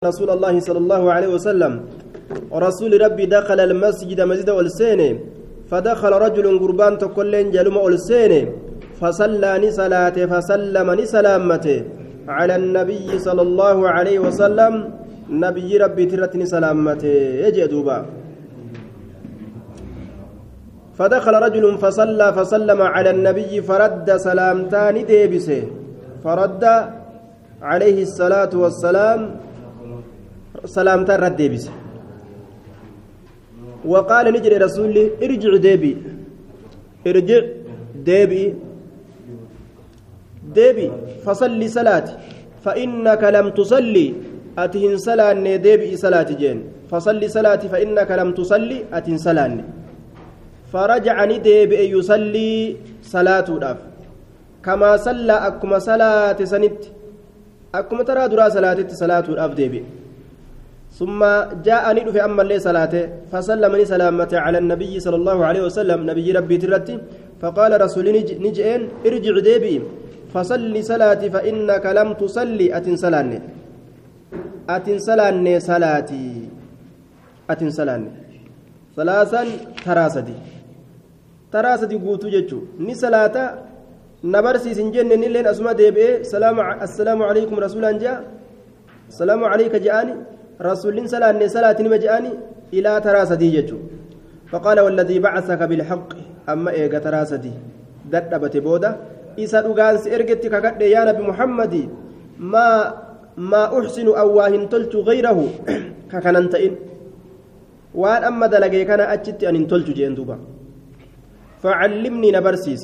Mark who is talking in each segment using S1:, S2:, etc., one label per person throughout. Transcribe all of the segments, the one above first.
S1: رسول الله صلى الله عليه وسلم ورسول ربي دخل المسجد مسجد والسين فدخل رجل قربان تكلين جلم والسين فصلى نسلاة فسلم نسلامته على النبي صلى الله عليه وسلم نبي ربي ترت نسلامته. يجي دوبا. فدخل رجل فصلى فسلم على النبي فرد سلامتان ديبسه فرد عليه الصلاة والسلام سلامتا رد ديبس. وقال نجري رسولي ارجع ديبي. ارجع ديبي. ديبي فصلي صلاتي. فإنك لم تصلي أتهن سلان ديبي صلاتي جين. فصلي صلاتي فإنك لم تصلي أتهن سلان فرجعني ديبي يصلي صلاة داف. كما صلى أكما صلاة سنت. أكما ترى درا صلاة صلاة داف ديبي. ثم جاءني في أما اللي صلاته فسلمني سلامته على النبي صلى الله عليه وسلم نبي ربي ترتي فقال رسول نجئين ارجع ديبي فصلي صلاتي فإنك لم تصلي أتن سلاني أتن سلاني صلاتي. أتن سلاني ثلاثا تراسدي. تراسدي قوتو جتشو ني صلاة نبرسي سنجن نلين أسما سلام السلام عليكم رسولا جاء. السلام عليك جاءني. رسول سلاني صلاة مجاني إلى ترى سدي فقال والذي بعثك بالحق أما إيجا ترى سدي. ددبت بودا إسا دغانس إرجت ككد يا نبي محمد ما ما أحسن أو واهن تلت غيره؟ ككننتئن. وأن أما دلقي كان أجت أن تلت جين دوبا. فعلمني نبرسيس.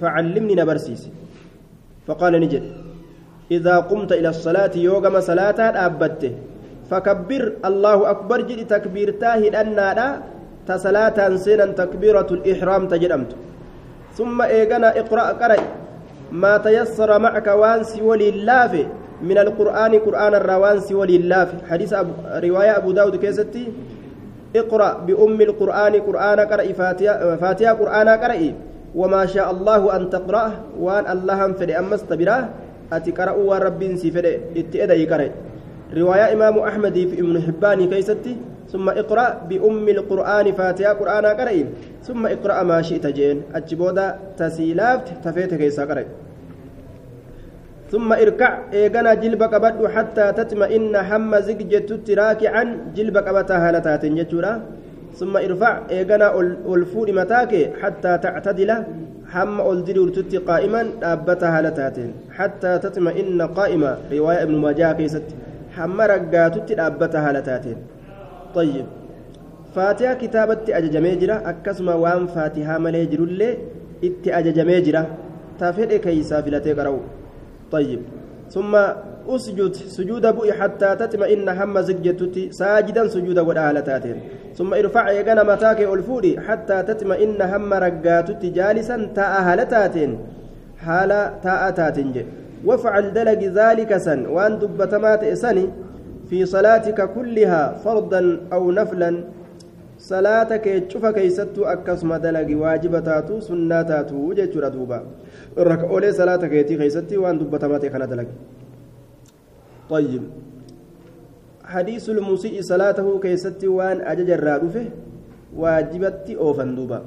S1: فعلمني نبرسيس. فقال نجد. إذا قمت إلى الصلاة يوغم صلاة أبته فكبر الله أكبر جد تكبير تاهد أننا تصلاة سنا تكبيرة الإحرام تجرمت. ثم إيغنا اقرأ قرأ. ما تيسر معك وانسي ولله من القرآن قرآن الروانسي ولله. حديث أبو رواية أبو داود كيستي. اقرأ بأم القرآن قرآن قرأ فاتحة, فاتحة قرآن قرأ. وما شاء الله أن تقرأ وأن الله فلأمس أمست ati qara'uu waan rabbiin si fedhe itti edayi qare. Riwaayaa imaamu ahmadii fi ibnu hibbaanii keeysatti ثم اقرأ بأم القرآن فاتحة قرآن قرئ ثم اقرأ ما شئت جين أجبودا تسيلافت تفيت كيسا قرئ ثم اركع إيغانا جلبك بدو حتى تطمئن حم زججت راكعا جلبك بتاها لتاتن جتورا ثم ارفع إيغانا الفول متاك حتى تعتدل حم أولدري ورتتي قائما دابتها لتاتين حتى تطمئن قائمة رواية ابن ماجه كيست حم رقاتت دابتها لتاتين طيب فاتحة كتابة أججمي جرا أكسما وان فاتحة ملي جرولي إتي أججمي جرا تافر كيسا قرأو طيب ثم اسجد سجود بؤي حتى تطمئن هم زجتتي ساجدا سجود ودالتاتين ثم ارفع يغنى متاك الفوري حتى تطمئن هم رقاتتي جالسا تاء هلتاتين حال تاء تاتين وافعل دلق ذلك سن وان دبتمات اسني في صلاتك كلها فرضا أو نفلا صلاتك يتشوف كيستو أكسم دلق واجبتاتو سناتاتو جيتشورا دوبا ركعولي صلاتك يتي كيستي وان دبتمات كان دلق طيب. حديث المسيء صلاته كيستي وان أجج الرادفه واجبتي أوفن دوبا.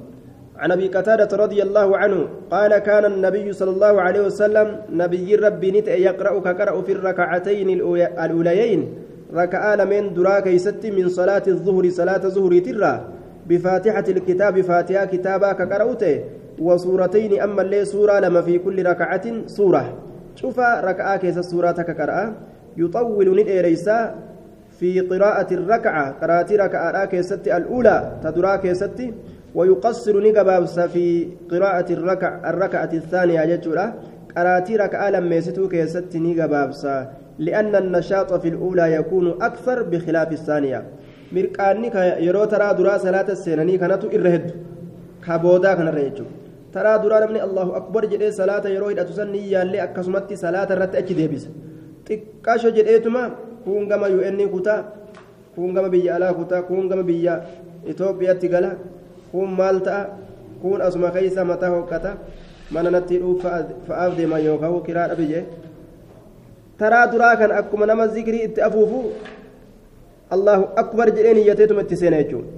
S1: عن أبي قتادة رضي الله عنه قال كان النبي صلى الله عليه وسلم نبي ربي نت يقرأ كقرأ في الركعتين الأوليين ركعان من درا كيستي من صلاة الظهر صلاة ظهر ترى بفاتحة الكتاب فاتحة كتابا كقرأته وسورتين أما اللي سورة لما في كل ركعة سورة. شوف ركعة كيس سورة كقرأ يطول نديريسا في قراءة الركعة. قراءة ركعة كيستي الأولى تدرا كيستي ويقصر نقبابس في قراءة الركع الركعة الثانية جتورا قراءة ركعة لما يستو كيستي نقبابس لأن النشاط في الأولى يكون أكثر بخلاف الثانية. مرقاني يرو ترى درا صلاة السناني كانت إرهد. كابودا كان ترى درا من الله أكبر جدي صلاة يرو إذا تسني يالي أكسمتي صلاة الرت أكي ديبس xiqqaasho jedheetuma kuun gama un kutaa kuun gama biyya alaa kutaa kuun gama biyya itoophiyaatti gala kuun maal ta'a kuun asuma keeysa mataa hoqqata mana natti dhuuf fa'aaf deeman yookaan kiraa dhabe jee taraa duraa kan akkuma nama zikrii itti afuufu allahu akbar jedhee niyyateetuma itti seena jechuudha.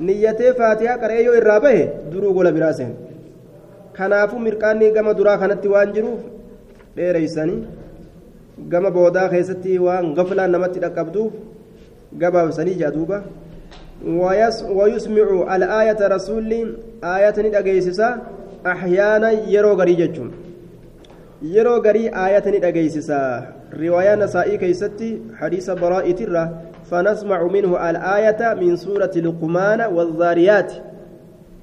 S1: Niyyatee faatihaa qara'ee yoo irraa bahe duruu gola biraa seena. Kanaafuu mirqaanni gama duraa kanatti waan jiruuf dheereysanii gama boodaa keessatti waan gaflaan namatti dhaqqabduuf gabaabsanii jaa duuba. ويسمع الآية رسول آية ندقيسسا أحيانا يرو غري جتشون يرو غري آية ندقيسسا رواية نسائي كيستي حديث براء ترة فنسمع منه الآية من سورة لقمان والذاريات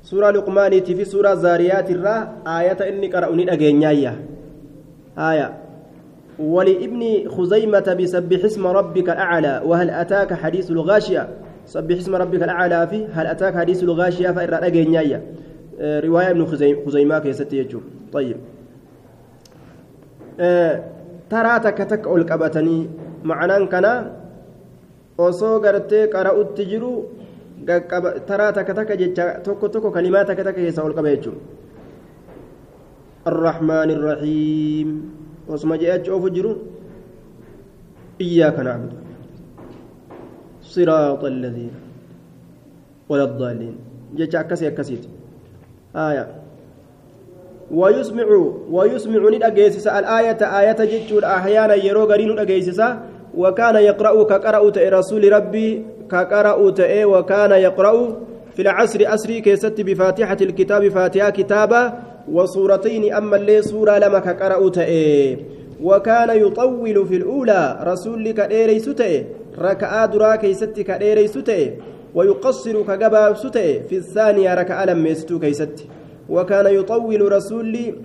S1: سورة لقمان في سورة زاريات الرا آية إني قرأني أجينيا آية ولابن خزيمة بسبح اسم ربك الأعلى وهل أتاك حديث الغاشية سبح اسم ربك الأعلى في هل أتاك حديث الغاشية فإرى أجينيا رواية ابن خزيمة كيستي يجو طيب takka ol qabatanii macnaan kana osoo gartee qara'utti jiru taraa takka takka jecha tokko tokko kalimaa takka takka keessaa ol qaba jechuudha الرحيم واسمع جاءت شوف جرو إياك نعبد. صراط الذين ولا الضالين. جاء كسي كسيت. آية. ويسمع ويسمع ندأجيسس الآية آية جتشور أحيانا يرو غرين ندأجيسس وكان يقرأ كقرأ رسول ربي. كقرأ وكان يقرأ في العصر أسري كيست بفاتحة الكتاب. فاتحة كتابا. وصورتين أما اللي سورة لما كقرأ وكان يطول في الأولى رسول كديري ستئ ركعة درا كيست كديري ستئ ويقصر كجباب ستئ في الثانية ركعة لم يستو كيست وكان يطول رسولي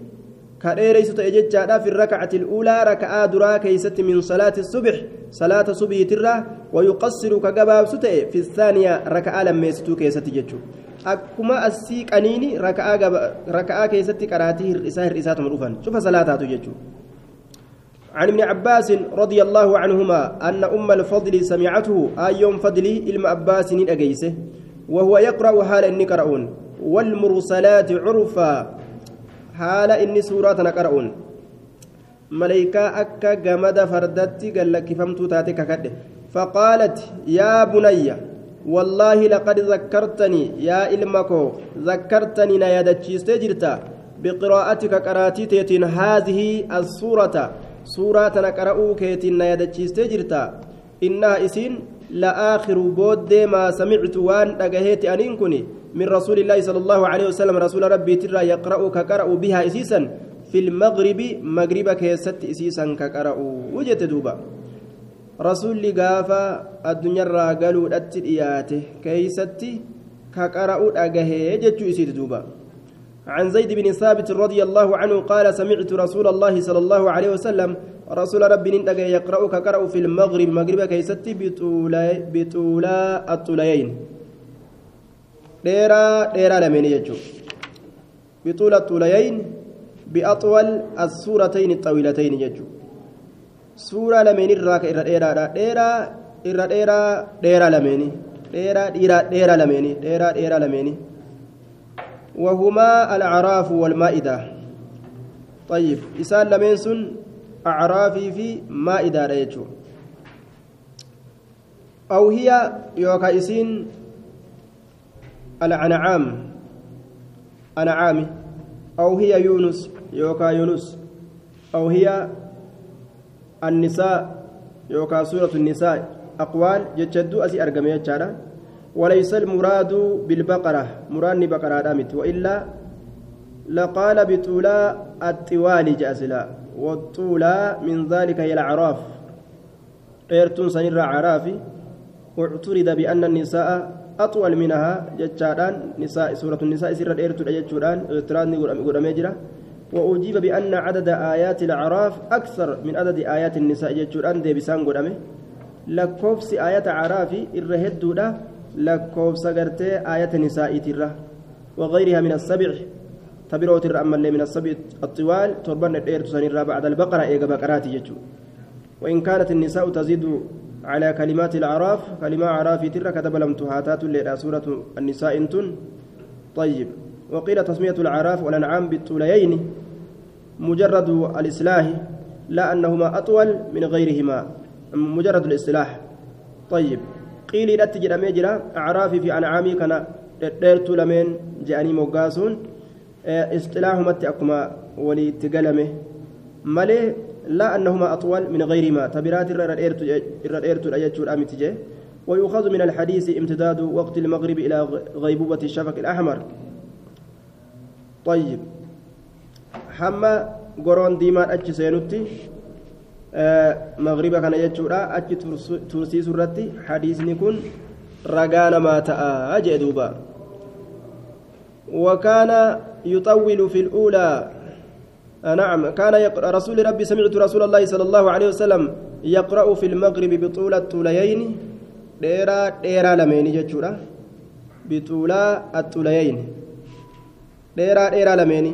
S1: كديريس تأججا في الركعة الأولى ركعة درا كيست من صلاة الصبح صلاة صبح ترى ويقصر كجباب ستة في الثانية ركعة لما يستو كيست أنيني ركعة جب... ركعة كيست كراته الرسالة الرسالة مروفا شوف صلاة جتشو عن ابن عباس رضي الله عنهما أن أم الفضل سمعته أيوم فضلي إلم عباس أجيسه وهو يقرأ حال إني قرؤون والمرسلات عرفا حال إني سورة نقرؤون ملائكة أكا جمد فردتي قال لك فهمت تاتك فقالت يا بني والله لقد ذكرتني يا إلمكو ذكرتني نيادتشي استجرتا بقراءتك قراتيتين هذه السورة. سورة نقرأو كيتين نيادتشي استجرتا إنها إسين لآخر بود ما سمعت وان أجهيت أنين كني من رسول الله صلى الله عليه وسلم رسول ربي ترى يقرأ كقرأ بها إسيسا. في المغرب مغرب كيست إسيسا كقرأ وجدت دوبا. رسول قافا الدنيا راقلوا أترياته كيست كقرأ أجهي جتشو إسيت دوبا عن زيد بن ثابت رضي الله عنه قال سمعت رسول الله صلى الله عليه وسلم رسول ربي نندق يقرأ كقرأ في المغرب مغرب كيست بطولا بطولا الطوليين dheeraa dheeraa lameenii jechuudha bixuula xuulayayn bi'axwal assuuratayni xawiilatayni jechuudha suuraa lameenirraa ka irra dheeraadha dheeraa irra dheeraa dheeraa lameenii dheeraa dhiiraa dheeraa lameenii dheeraa dheeraa lameenii وهما الأعراف والمائدة طيب إسان لمن سن أعرافي في مائدة ريتشو أو هي يوكا إسين الأنعام أنعام أو هي يونس يوكا يونس أو النساء يوكا سورة النساء أقوال جتشدو أسي أرقمي يجارة وليس المراد بالبقرة. مراني بقرة دامت. وإلا لقال بطولا الطوال جاسلا. والطولا من ذلك هي الأعراف. إيرتون سنرى عرافي واعترض بأن النساء أطول منها جتشاران. نساء سورة النساء سر الإيرتو جتشوران اعتراض قدامي جرا وأجيب بأن عدد آيات الأعراف أكثر من عدد آيات النساء جتشوران دي بسان قدامي لكوفس آيات عرافي الرهدودا لكوفس قرتي آيات النساء ترى وغيرها من السبع. تبرو ترى أما اللي من السبع الطوال تربان الإيرتو سنرى بعد البقرة إيقا بقرات جتشو وإن كانت النساء تزيد على كلمات الأعراف كلمة أعراف ترى كتب لم تهاتات لدى سورة النساء إنتن. طيب. وقيل تسمية الأعراف والأنعام بالطوليين مجرد الإصلاح لا أنهما أطول من غيرهما مجرد الاصطلاح طيب قيل لا تجد ميجرا أعرافي في أنعامي كان ديرتو لمن جاني موغاسون اصطلاحهم أكما ولي تقلمه. مالي لا أنهما أطول من غيرهما. تبرات الرئيرتو الأجتشو الأمتجه ويؤخذ من الحديث امتداد وقت المغرب إلى غيبوبة الشفق الأحمر. طيب. حما قرون ديمان أتش سينوتي مغربا كان يجورا أتش ترسي سرتي حديثني كن رقانا ما تأى دوبا. وكان يطول في الأولى. نعم. كان يقرأ رسول ربي سمعت رسول الله صلى الله عليه وسلم يقرأ في المغرب بطولة طوليين dheeraa dheeraa lameeni jechuudha bixuulaa axulayayn dheeraa dheeraa lameeni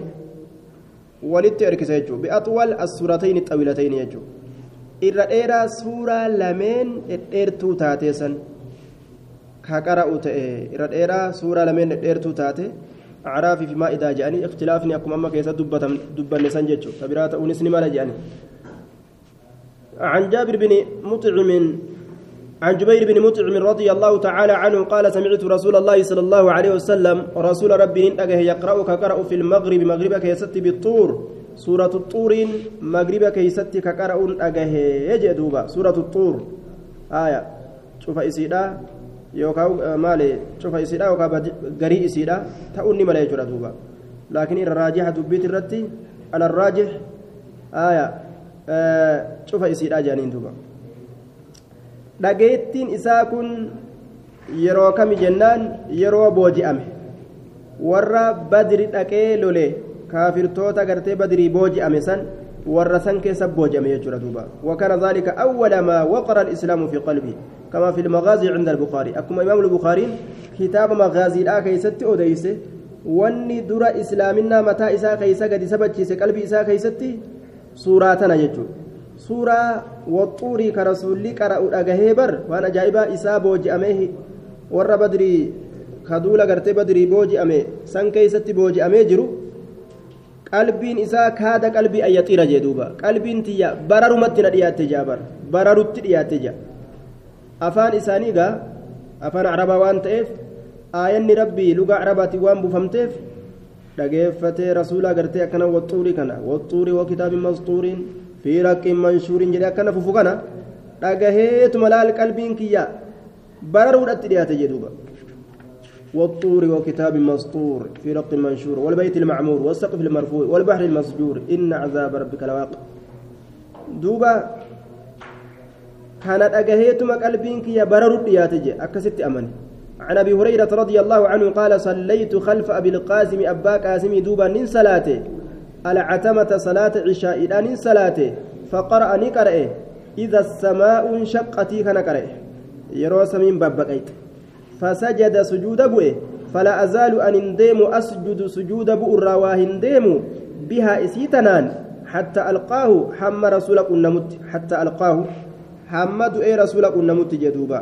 S1: walitti erkisa jechuudha bi'axwal assuuratayni xawilatayni jechuudha irra dheeraa suuraa lameen dhedheertuu taatee san ka qara'u ta'e irra dheeraa suuraa lameen dhedheertuu taate acraafii fi maa'idaa jedhanii ikhtilaafni akkuma amma keessa dubbanne san jechuudha tabiraa ta'uunis ni mala jedhanii عن جابر بن مطعم عن جبير بن مطعم رضي الله تعالى عنه قال سمعت رسول الله صلى الله عليه وسلم رسول ربي نتقه يقرأ kan qara'u في المغرب مغرب keessatti بالطور. سورة الطور مغرب keessatti kan qara'u نتقه يجدوبا سورة الطور. آية. شوف إسيدا. يوكاو مالي. شوف إسيدا. يوكا غري إسيدا. تأوني ملأ يجرى دوبا. لكن الراجح دبيت الرتي على الراجح. آية. آه شوف إسيدا جانين دوبا. Dhageettiin isaa kun yeroo kami jennaan yeroo booji'ame warra badri dhaqee lole kaafirtoota gartee badrii booji'ame san warra san keessa booji'ame jechuudha duuba wakana ذلك أول ما وقر الإسلام في قلبي كما في المغازي عند البخاري أكما إمام البخاري كتاب مغازي لا كيست wanni dura islaaminaa mataa isaa keeysa gadi sabachiise qalbii isaa keeysatti suuraa tana jechuudha suuraa waxuurii ka rasuulli qara'u dhagahee bar waan ajaa'ibaa isaa booji'amee warra badrii kaduula gartee badrii booji'ame san keeysatti booji'amee jiru qalbiin isaa kaada qalbii ayyaxiira jee duuba. Qalbiin tiyya bararumatti na dhiyaatte jaa bar bararutti dhiyaatte jaa. Afaan isaanii gaa afaan arabaa waan ta'eef aayanni rabbii lugaa arabaatti waan buufamteef dhageeffatee rasuula agartee akkana waxuurii kana. Waxuurii wa kitaabin masxuuriin fi raqqiin manshuuriin jedhee akkana fufu kana dhagaheetuma laal qalbiin kiyya bararuudhatti dhiyaate jedhuuba والطور وكتاب مسطور في رق منشور والبيت المعمور والسقف المرفوع والبحر المسجور إن عذاب ربك لواقع دوبا كانت أجهيتما قلبينك يا برر ياتجي أكست أمني عن ابي هريره رضي الله عنه قال صليت خلف ابي القاسم ابا قاسم دوبا من صلاته العتمة صلاة عشاء من صلاته فقرأ نقرأ إذا السماء انشقت كان قرأ. يرو سمين بابقيت فسجد سجود بؤه فلا أزال أن انديم أسجد سجود بؤ الرواه بها إسيتنان. حتى ألقاه حم رسولك النمت حتى ألقاه حمد إيه رسولك النمت جدوبا.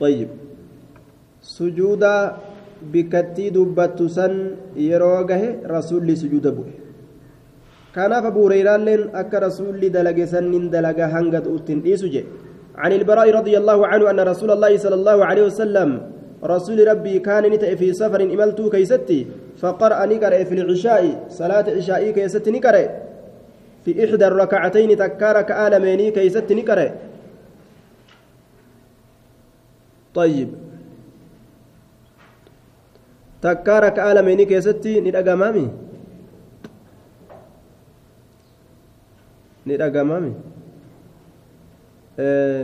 S1: طيب. sujuuda bikkattii dubbattu san yeroo gahe rasuulli sujuuda bu'e. Kanaaf abu hurayraalleen akka rasuulli dalage sannin dalaga hanga uttin dhiisu jedhe. عن البراء رضي الله عنه أن رسول الله صلى الله عليه وسلم رسول ربي كان نتأ في سفر إملتو كيستي فقرأ نقرأ في العشاء صلاة عشاء كيست نقرأ في إحدى الركعتين تكار كآلميني كيست نقرأ طيب takkaa raka'aa lameenii keessatti ni dhagamaami ni dhagamaami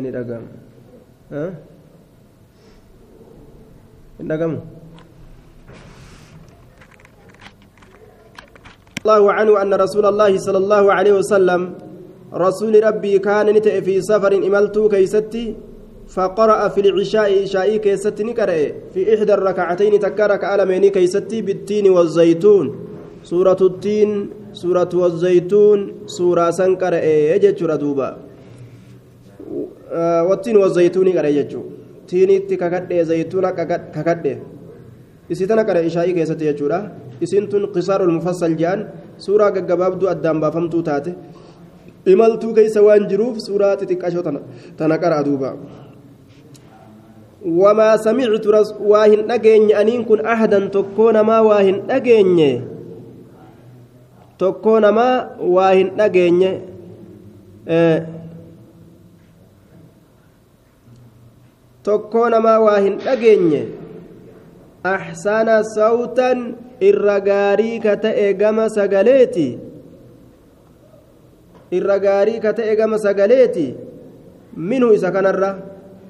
S1: ni dhagama hin dhagamu الله عنه أن رسول الله صلى الله عليه وسلم رسول ربي كان نتئ في سفر إملتو كيستي فقرأ في العشاء عشاء كيست نقرأ في إحدى الركعتين تكرك ألمين كيست بالتين والزيتون سورة التين سورة والزيتون سورة سنكرأ يجتر دوبا والتين والزيتون قرأ يجتر تيني ككد زيتون ككد qara ishaa'ii keessatti jechuudha isin tun qisaarul mufassal jedhan suuraa gaggabaabduu addaan baafamtuu taate imaltuu keessa waan jiruuf suuraa xixiqqashoo tana qara waa hin dhageenye tokkoo namaa waa hin dhageenye tokkoo namaa waa hin dhageenye axsana sawtan irra gaarii ka ta'e gama sagaleeti irra gaarii ka ta'e gama sagaleeti minhu isa kanarra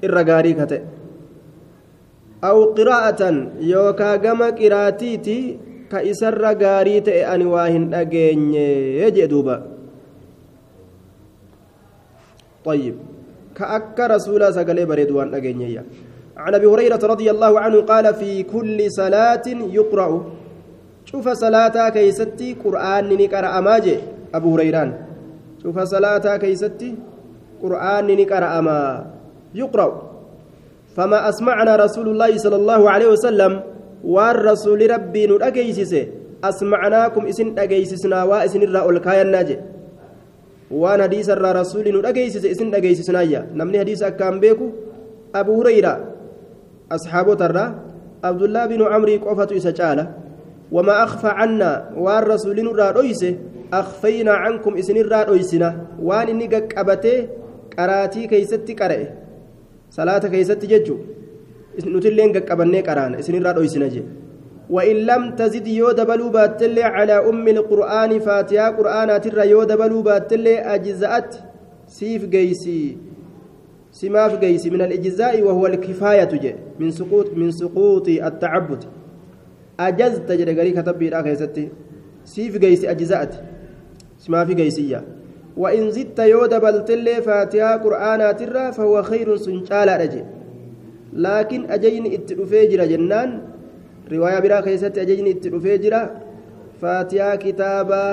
S1: irra gaarii ka ta'e qiraatiiti ka isarra gaarii ta'e ani waa hin dhageenye jee duuba طيب. كأك رسول سقلي بريد وان أجنيا عن أبي هريرة رضي الله عنه قال في كل صلاة يقرأ. شوف صلاة كيستي قرآن نقرأ ماجي. أبو هريران. شوف صلاة كيستي قرآن نقرأ ما. يقرأ. فما أسمعنا رسول الله صلى الله عليه وسلم والرسول ربي نرأجيسس أسمعناكم إسن أجيسسنا وإسن الرأول hadiisa irraa rasuulli nu dhageessise isin dhageessisnaayya namni hadiisa akkaan beeku abu hurayra asxaabota irraa abdullaa binu camrii qofatu isa caala wamaa akfa cannaa waan rasuulli nurraa dhoyse akfaynaa cankum isinirraa dhoysina waan inni gaqqabatee qaraatii keeysatti qara'e salaata keeysatti jechu nutilleen gaqqabannee qaraana isinirraa dhoysina jee. وإن لم تزد يود بلو باتلي على أم القرآن فاتحة قرآن ترى يود بلو باتلي أجزأت سيف جيسي سماف جيسي من الإجزاء وهو الكفاية جي من سقوط من سقوط التعبد أجزت جري كتب بيرا سيف جيسي أجزأت سماف جيسية وإن زدت يود بلتلي فاتحة قرآن ترى فهو خير سنشال رجي لكن أجين اتلفيجر جنان ajajni itti dhufee jira faatiyaa kitaabaa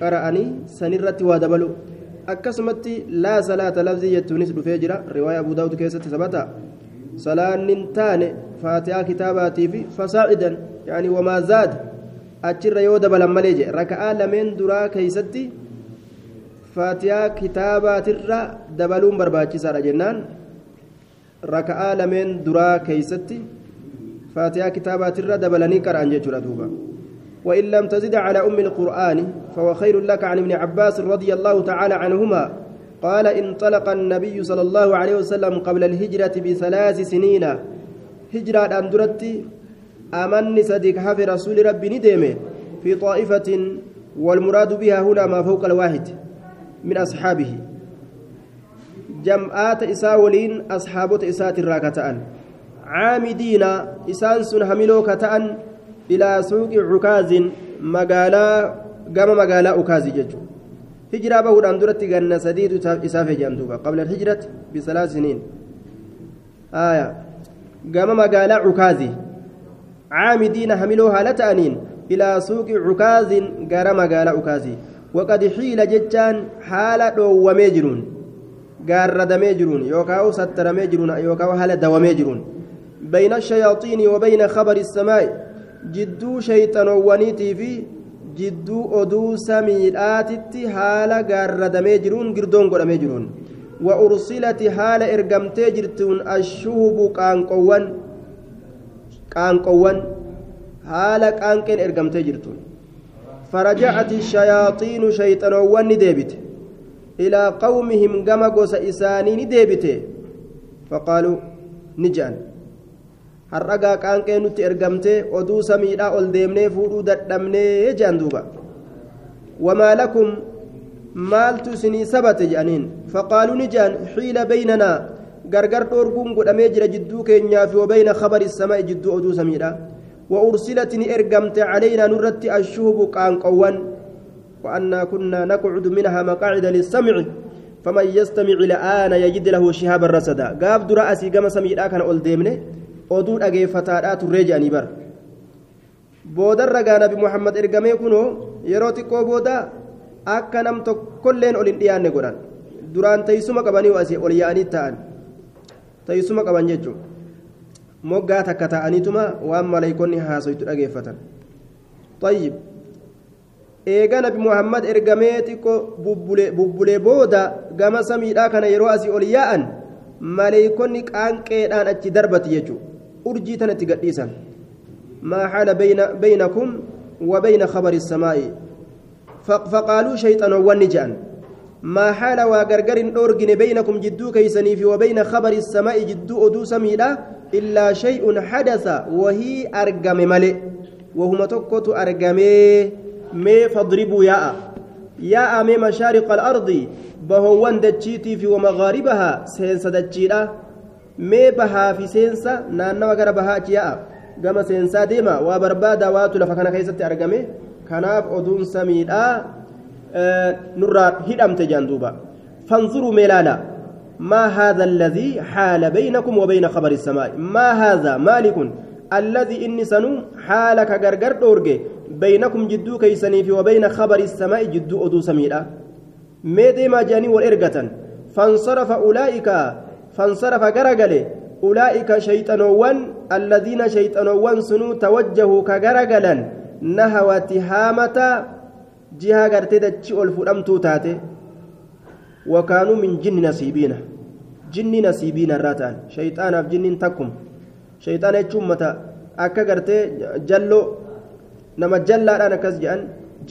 S1: qara'anii sanirratti waa dabalu akkasumatti laa salaata lafzii jechuunis dhufee jira riwaayaa abuu daawud keessatti sabata salaannin taane faatiyaa kitaabatii fi fasaacidan yaani wamaa zaad achirra yoo dabalan malee je raka'aa lameen duraa keeysatti faatiyaa kitaabatirra dabaluun barbaachisaadha jennaan. Raka'aa lameen duraa keeysatti كتابات الرد بلني قرأن جيتشورا دوبا وإن لم تزد على أم القرآن فهو خير لك عن ابن عباس رضي الله تعالى عنهما قال انطلق النبي صلى الله عليه وسلم قبل الهجرة بثلاث سنين هجرة أندرت أمن صديق حفي رسول ربي ندمه في طائفة والمراد بها هنا ما فوق الواحد من أصحابه. جمعات إساولين أصحابة إسات الراكتان عامدين إسان سن هملو كتأن إلى سوق عكاز مقالا قام مقالا عكاز جج هجرة بهود أندرت جنة سديد إساف جندوبا قبل الهجرة بثلاث سنين. آية. قام مقالا عكاز. عامدين هملو هالتأنين إلى سوق عكاز قال مقالا عكاز وقد حيل ججان حال دوامي جرون قاردمي جرون يوكاو سترمي جرون يوكاو حال دوامي جرون. بين الشياطين وبين خبر السماء جدو شيطانوانيتي في جدو أدو سميلاتي حال قاردمي جرون قردون قرمي جرون. وأرسلت حال إرقمتي جرتون الشهب قانقوان قانقوان حال قانقين إرقمتي جرتون. فرجعت الشياطين شيطانوان ديبت إلى قومهم قم قوس إساني ديبت فقالوا نجان ergamtee oduu samiidhaa ol deemnee fuudhuu dadhabnee jedhan duuba wamaa lakum maaltu isinii sabate jedhaniin faqaaluu ni jedhan xiila beynanaa gargar dhoorguun godhamee jira jidduu keenyaa fi wabayna khabari samaa'i jidduu oduu samiidhaa وأرسلت إرقمت علينا نرت الشهب قانقوان وأنا كنا نقعد منها مقاعد للسمع فمن يستمع الآن يجد له شهابا رصدا قاب دراسي قام سميع كان أول ديمنه oduu dhageeffataadhaa turree jedhanii bara boodarra gaa nabi muhammad ergamee kunoo yeroo xiqqoo booda akka nam tokkolleen ol hin dhiyaanne godhan duraan teessuma qabanii asii ol yaa'anii ta'an teessuma qaban jechuun moggaa takka ta'aniituma waan maleeykonni haasoytu dhageeffatan طيب eega nabi muhammad ergamee xiqqoo bubbulee booda gama samiidhaa kana yeroo asii ol yaa'an maleeykonni qaanqeedhaan achi darbati jechuudha urjii tanatti gadhiisan maa haala baynakum wa bayna khabari samaa'i faqaaluu shayxanoowwan ni je'an ما حال وغرغر دورغن بينكم جدو كيسني في وبين خبر السماء جدو أدو سميدا إلا شيء حدث وهي أرقم ملئ وهما تكوت أرقمي مي فاضربوا ياء. ياء مي مشارق الأرض. بهوان دجيتي في ومغاربها. سينسا دجيلا. مي بها في سينسا. نانا وغر بها ياء. gama seensaa deema waa barbaada waatu lafa kana keessatti argame kanaaf نرى هدم تجاندوبا فانظروا ميلالا ما هذا الذي حال بينكم وبين خبر السماء ما هذا مالك الذي إني سنو حالك غرغر دورجي بينكم جدو كيسني وبين خبر السماء جدو أدو سميرا ميدي ما جاني والإرقة فانصرف أولئك فانصرف غرغلي أولئك شيطانوان الذين شيطانوان سنو توجهوا كغرغلا نهوى تهامة jihaa gartee dachi ol fudhamtuu taate wakaanuu min jinni nasiibiina jinni nasiibiina irraa ta'an shayxaanaaf jinniin takkum shayxaana jechuun mata akka gartee jalloo nama jallaadhaan akkas jedhan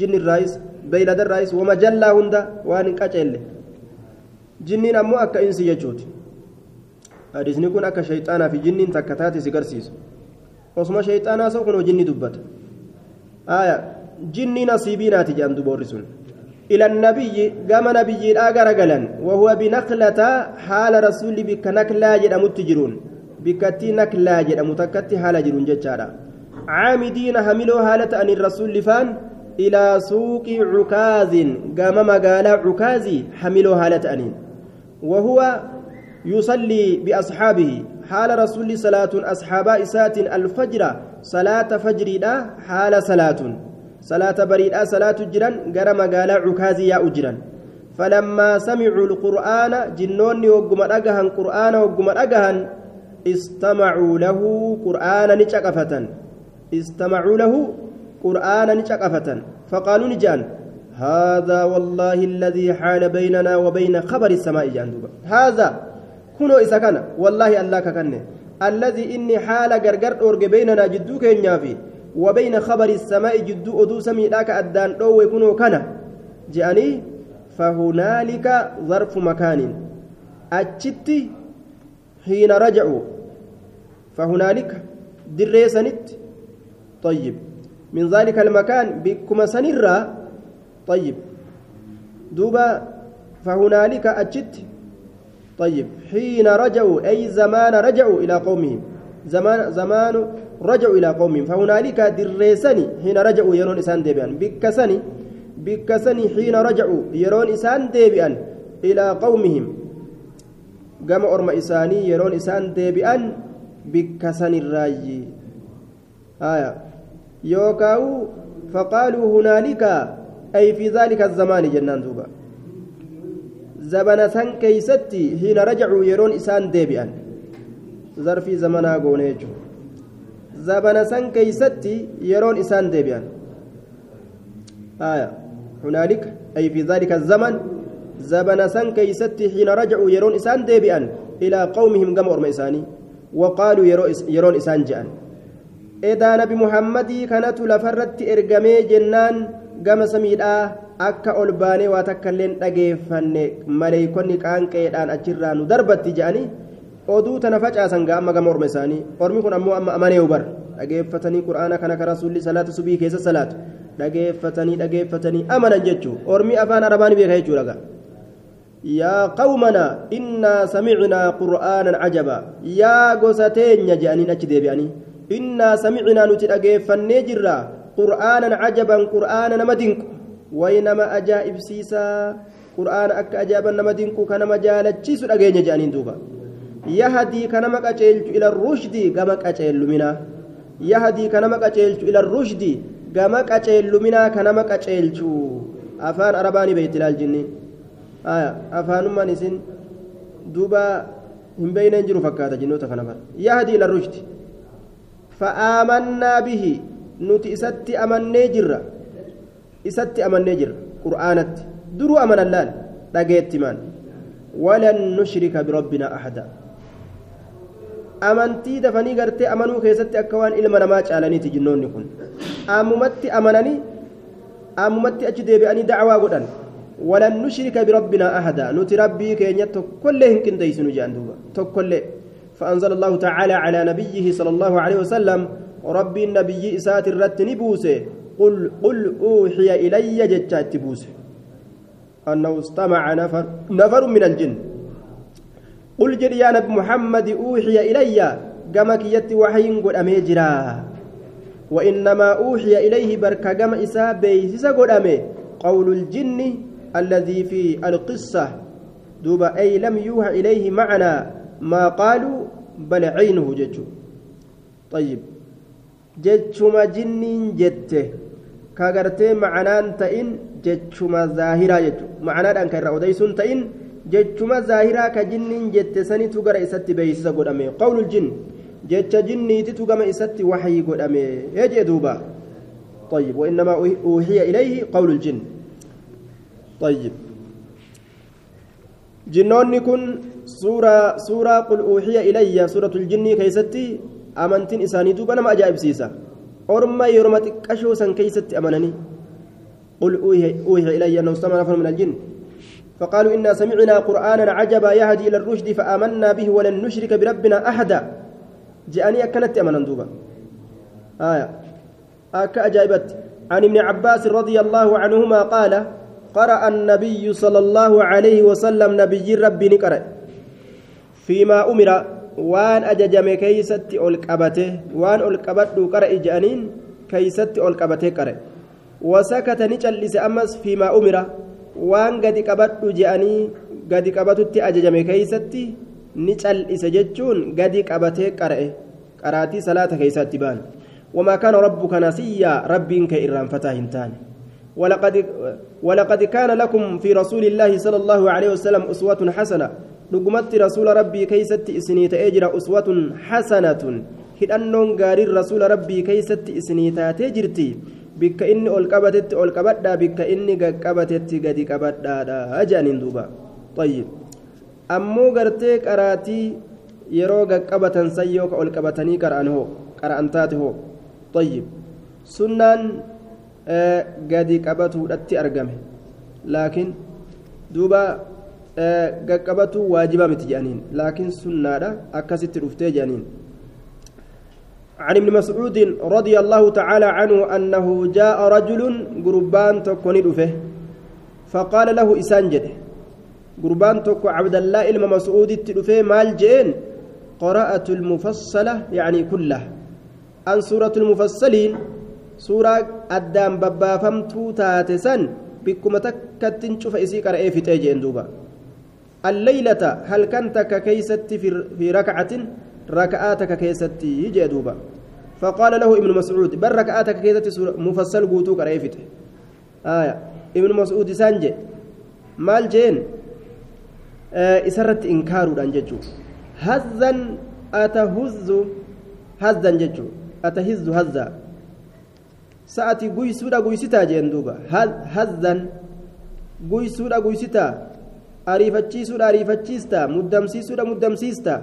S1: jinni irraayis beeylada irraayis wama jallaa hunda waan hin qaceelle jinniin ammoo akka insi jechuuti hadiisni kun akka shayxaanaa fi jinniin takka taate si garsiisu osuma shayxaanaa soo kunoo jinni dubbata aayaa جني نصيبينات جامد بورسون إلى النبي قام نبي الآجر قلن وهو بنقلة حال رسول بك نكلا جرى متجرون بكتي نكلا جرى متكتي حال جرون جتشارا عامدين حملوا حالة أن الرسول فان إلى سوق عكاز قام مقال عكازي حملوا حالة أنين. وهو يصلي بأصحابه حال رسول صلاة أصحاب إسات الفجر صلاة فجر حال صلاة. صلاة بريدة صلاة جرا جرى مقالة عكازي يا أجرا فلما سمعوا القرآن جنوني وقم أجهن قرآن وقم أجهن استمعوا له قرآن نشقفة استمعوا له قرآن نشقفة فقالوا نجان هذا والله الذي حال بيننا وبين خبر السماء جاندوبا هذا كنو كان والله الله كان الذي إني حال غرغر أورج بيننا جدوك ينافي وبين خبر السماء جدو أدو سمي ذاك أدان أو يكونوا كان؟ جاني فهنالك ظرف مكان. أجت حين رجعوا. فهنالك دريسنت طيب. من ذلك المكان بكما سنرا طيب. دوبا فهنالك أجت طيب. حين رجعوا أي زمان رجعوا إلى قومهم؟ زمان زمان رجعوا إلى قومهم فهنالك دريسني حين رجعوا يرون إسان ديبيان بكسني بكسني حين رجعوا يرون إسان ديبيان إلى قومهم. قام أرم إساني يرون إسان ديبيان بكسني الراجي آية. يوكاو فقالوا هنالك أي في ذلك الزمان جنان دوبا. زبنا سن كيستي حين رجعوا يرون إسان ديبيان ظرفي زمنا قونيجو zabana san keeysatti yeroon isaan deebi'an. هنالك أي في ذلك الزمن زبن سن كيستي حين رجعوا يرون إسان ديبئا إلى قومهم قم أرم إساني وقالوا يرون إسان جأن إذا نبي محمد كانت لفرت إرقمي جنان قم سميدا akka ol baanee waa takka illee dhageeffanne maleeykonni qaanqeedhaan achirraa nu darbatti jedhanii oduu tana facaasan gaa amma gama orma isaanii ormi kun ammoo amma amanee hubar dhageeffatanii qura'aana kana ka rasuulli salaata subii keessa salaatu dhageeffatanii dhageeffatanii amanan jechuu ormi afaan arabaan beeka jechuudha gaa yaa qawmana innaa samicnaa qur'aanan cajaba yaa gosa teenya je'aniin achi deebi'anii innaa samicnaa nuti dhageeffannee jirra qur'aanan cajaban qur'aana nama dinqu way nama ajaa'ibsiisaa qur'aana akka ajaaban nama dinqu ka jaalachiisu dhageenya je'aniin duuba يهدي كنما قچيلچ إلى الرشد كما قچيلمنا يهدي كنما قچيلچ إلى الرشد كما قچيلمنا كنما قچيلچ أفان عرباني بيت الجن. آية أفان ما نسين دوبا هم بين انجرو فكاتا جنوتا كنما يهدي إلى الرشد. فآمنا به. نتي ستي أمني جرا. isatti amannee jira qur'aanatti duruu amanan laal dhageettimaan walan nushrika birabbinaa ahada amantii dafanii gartee amanuu keessatti akka waan ilma namaa caalaniiti jinnoonni kun ammumatti amananii ammumatti achi deebi'anii dacwaa godhan walan nushrika birabbinaa ahada nuti rabbii keenya tokkollee hin qindeeysinu jedhan duuba tokkollee فأنزل الله تعالى على نبيه صلى الله عليه وسلم ربي النبي إسات الرت نبوسه قل قل أوحي إلي جتات بوسه أنه استمع نفر نفر من الجن قل جل يا نبي محمد أوحي إلي. قمك يتي وحي قل أميجرا وإنما أوحي إليه برك قم إسا بيسس قل أمي. قول الجن الذي في القصة. دوب أي لم يوحى إليه معنى ما قالوا؟ بل عينه ججو. طيب. ججما جنين جتة. كاغرتي معنان تئن ججما ظاهرا ججو. معنى أن كان رأوديسون تئن ججما ظاهرا كجنين جت سني تغر إسات بيسس قدامي قول الجن جج جني تتغم إسات وحي قدامي يجي دوبا طيب وإنما أوحي إليه قول الجن طيب جنوني كن سورة سورة قل أوحي إلي سورة الجن كيستي أمنتين إساني دوبا نما أجائب سيسا أرما يرمت كشوسا كيستي أمنني قل أوحي إلي أنه استمع نفر من الجن فقالوا إنا سمعنا قرآنا عجبا يهدي إلى الرشد فآمنا به ولن نشرك بربنا أحدا. جاءني أكلت أمنا دوبا. آية. أك أجابت. عن ابن عباس رضي الله عنهما قال قرأ النبي صلى الله عليه وسلم نبي ربي نقرأ فيما أمر وان أججم كيست ألقبته وان ألقبته قرأ جانين كيست ألقبته قرأ وسكت نجلس أمس فيما أمر. وان قد قبته جاني قد قبته أججم كيست نجلس جتشون قد قبته قرأ قراتي صلاة كيست بان وما كان ربك نسيا ربي كإرام فتاهنتان ولقد ولقد كان لكم في رسول الله صلى الله عليه وسلم أسوة حسنة rabbii keeysatti isinii ta'ee jira uswatun hasanatun. Hidhannoon gaariin rasuula rabbii keeysatti isinii taatee jirti. Bikka inni ol qabatetti ol qabadhaa bikka inni gaqqabatetti gadi qabadhaadha jedhaniin duuba ayyib ammoo gartee qaraatii yeroo gaqqabatan san yoo ka ol qabatanii qara'an hoo qara'an taate hoo ayyib sunnaan gadi qabatuudhatti argame laakiin duuba gaqqabatu waajiba miti jedhaniin laakiin sunnaadha akkasitti dhuftee jedhaniin عن ابن مسعود رضي الله تعالى عنه أنه جاء رجل قربان تكوني دفه فقال له إسانجد قربان تكو عبد الله إلما مسعود تدفه مال جين قراءة المفصلة يعني كله أن سورة المفصلين سورة أدام بابا فمتو تاتسن بكما تكتن شوف إسيك رأي في تيجين دوبا. الليلة هل كنت ككيست في ركعة؟ ركعاتك كيست يجي دوبا. فقال له ابن مسعود بل ركعاتك كيست مفصل قوتوك رأيفت آية. ابن مسعود سانجي جين؟ آه إسرت إنكار أنججو هزا أتهز هزا ججو أتهز هزا. سأتي قيسودا قيستا جين دوبا. هزا قيسودا قيستا ariifachiisuudha ariifachiista muddamsiisuudha muddamsiista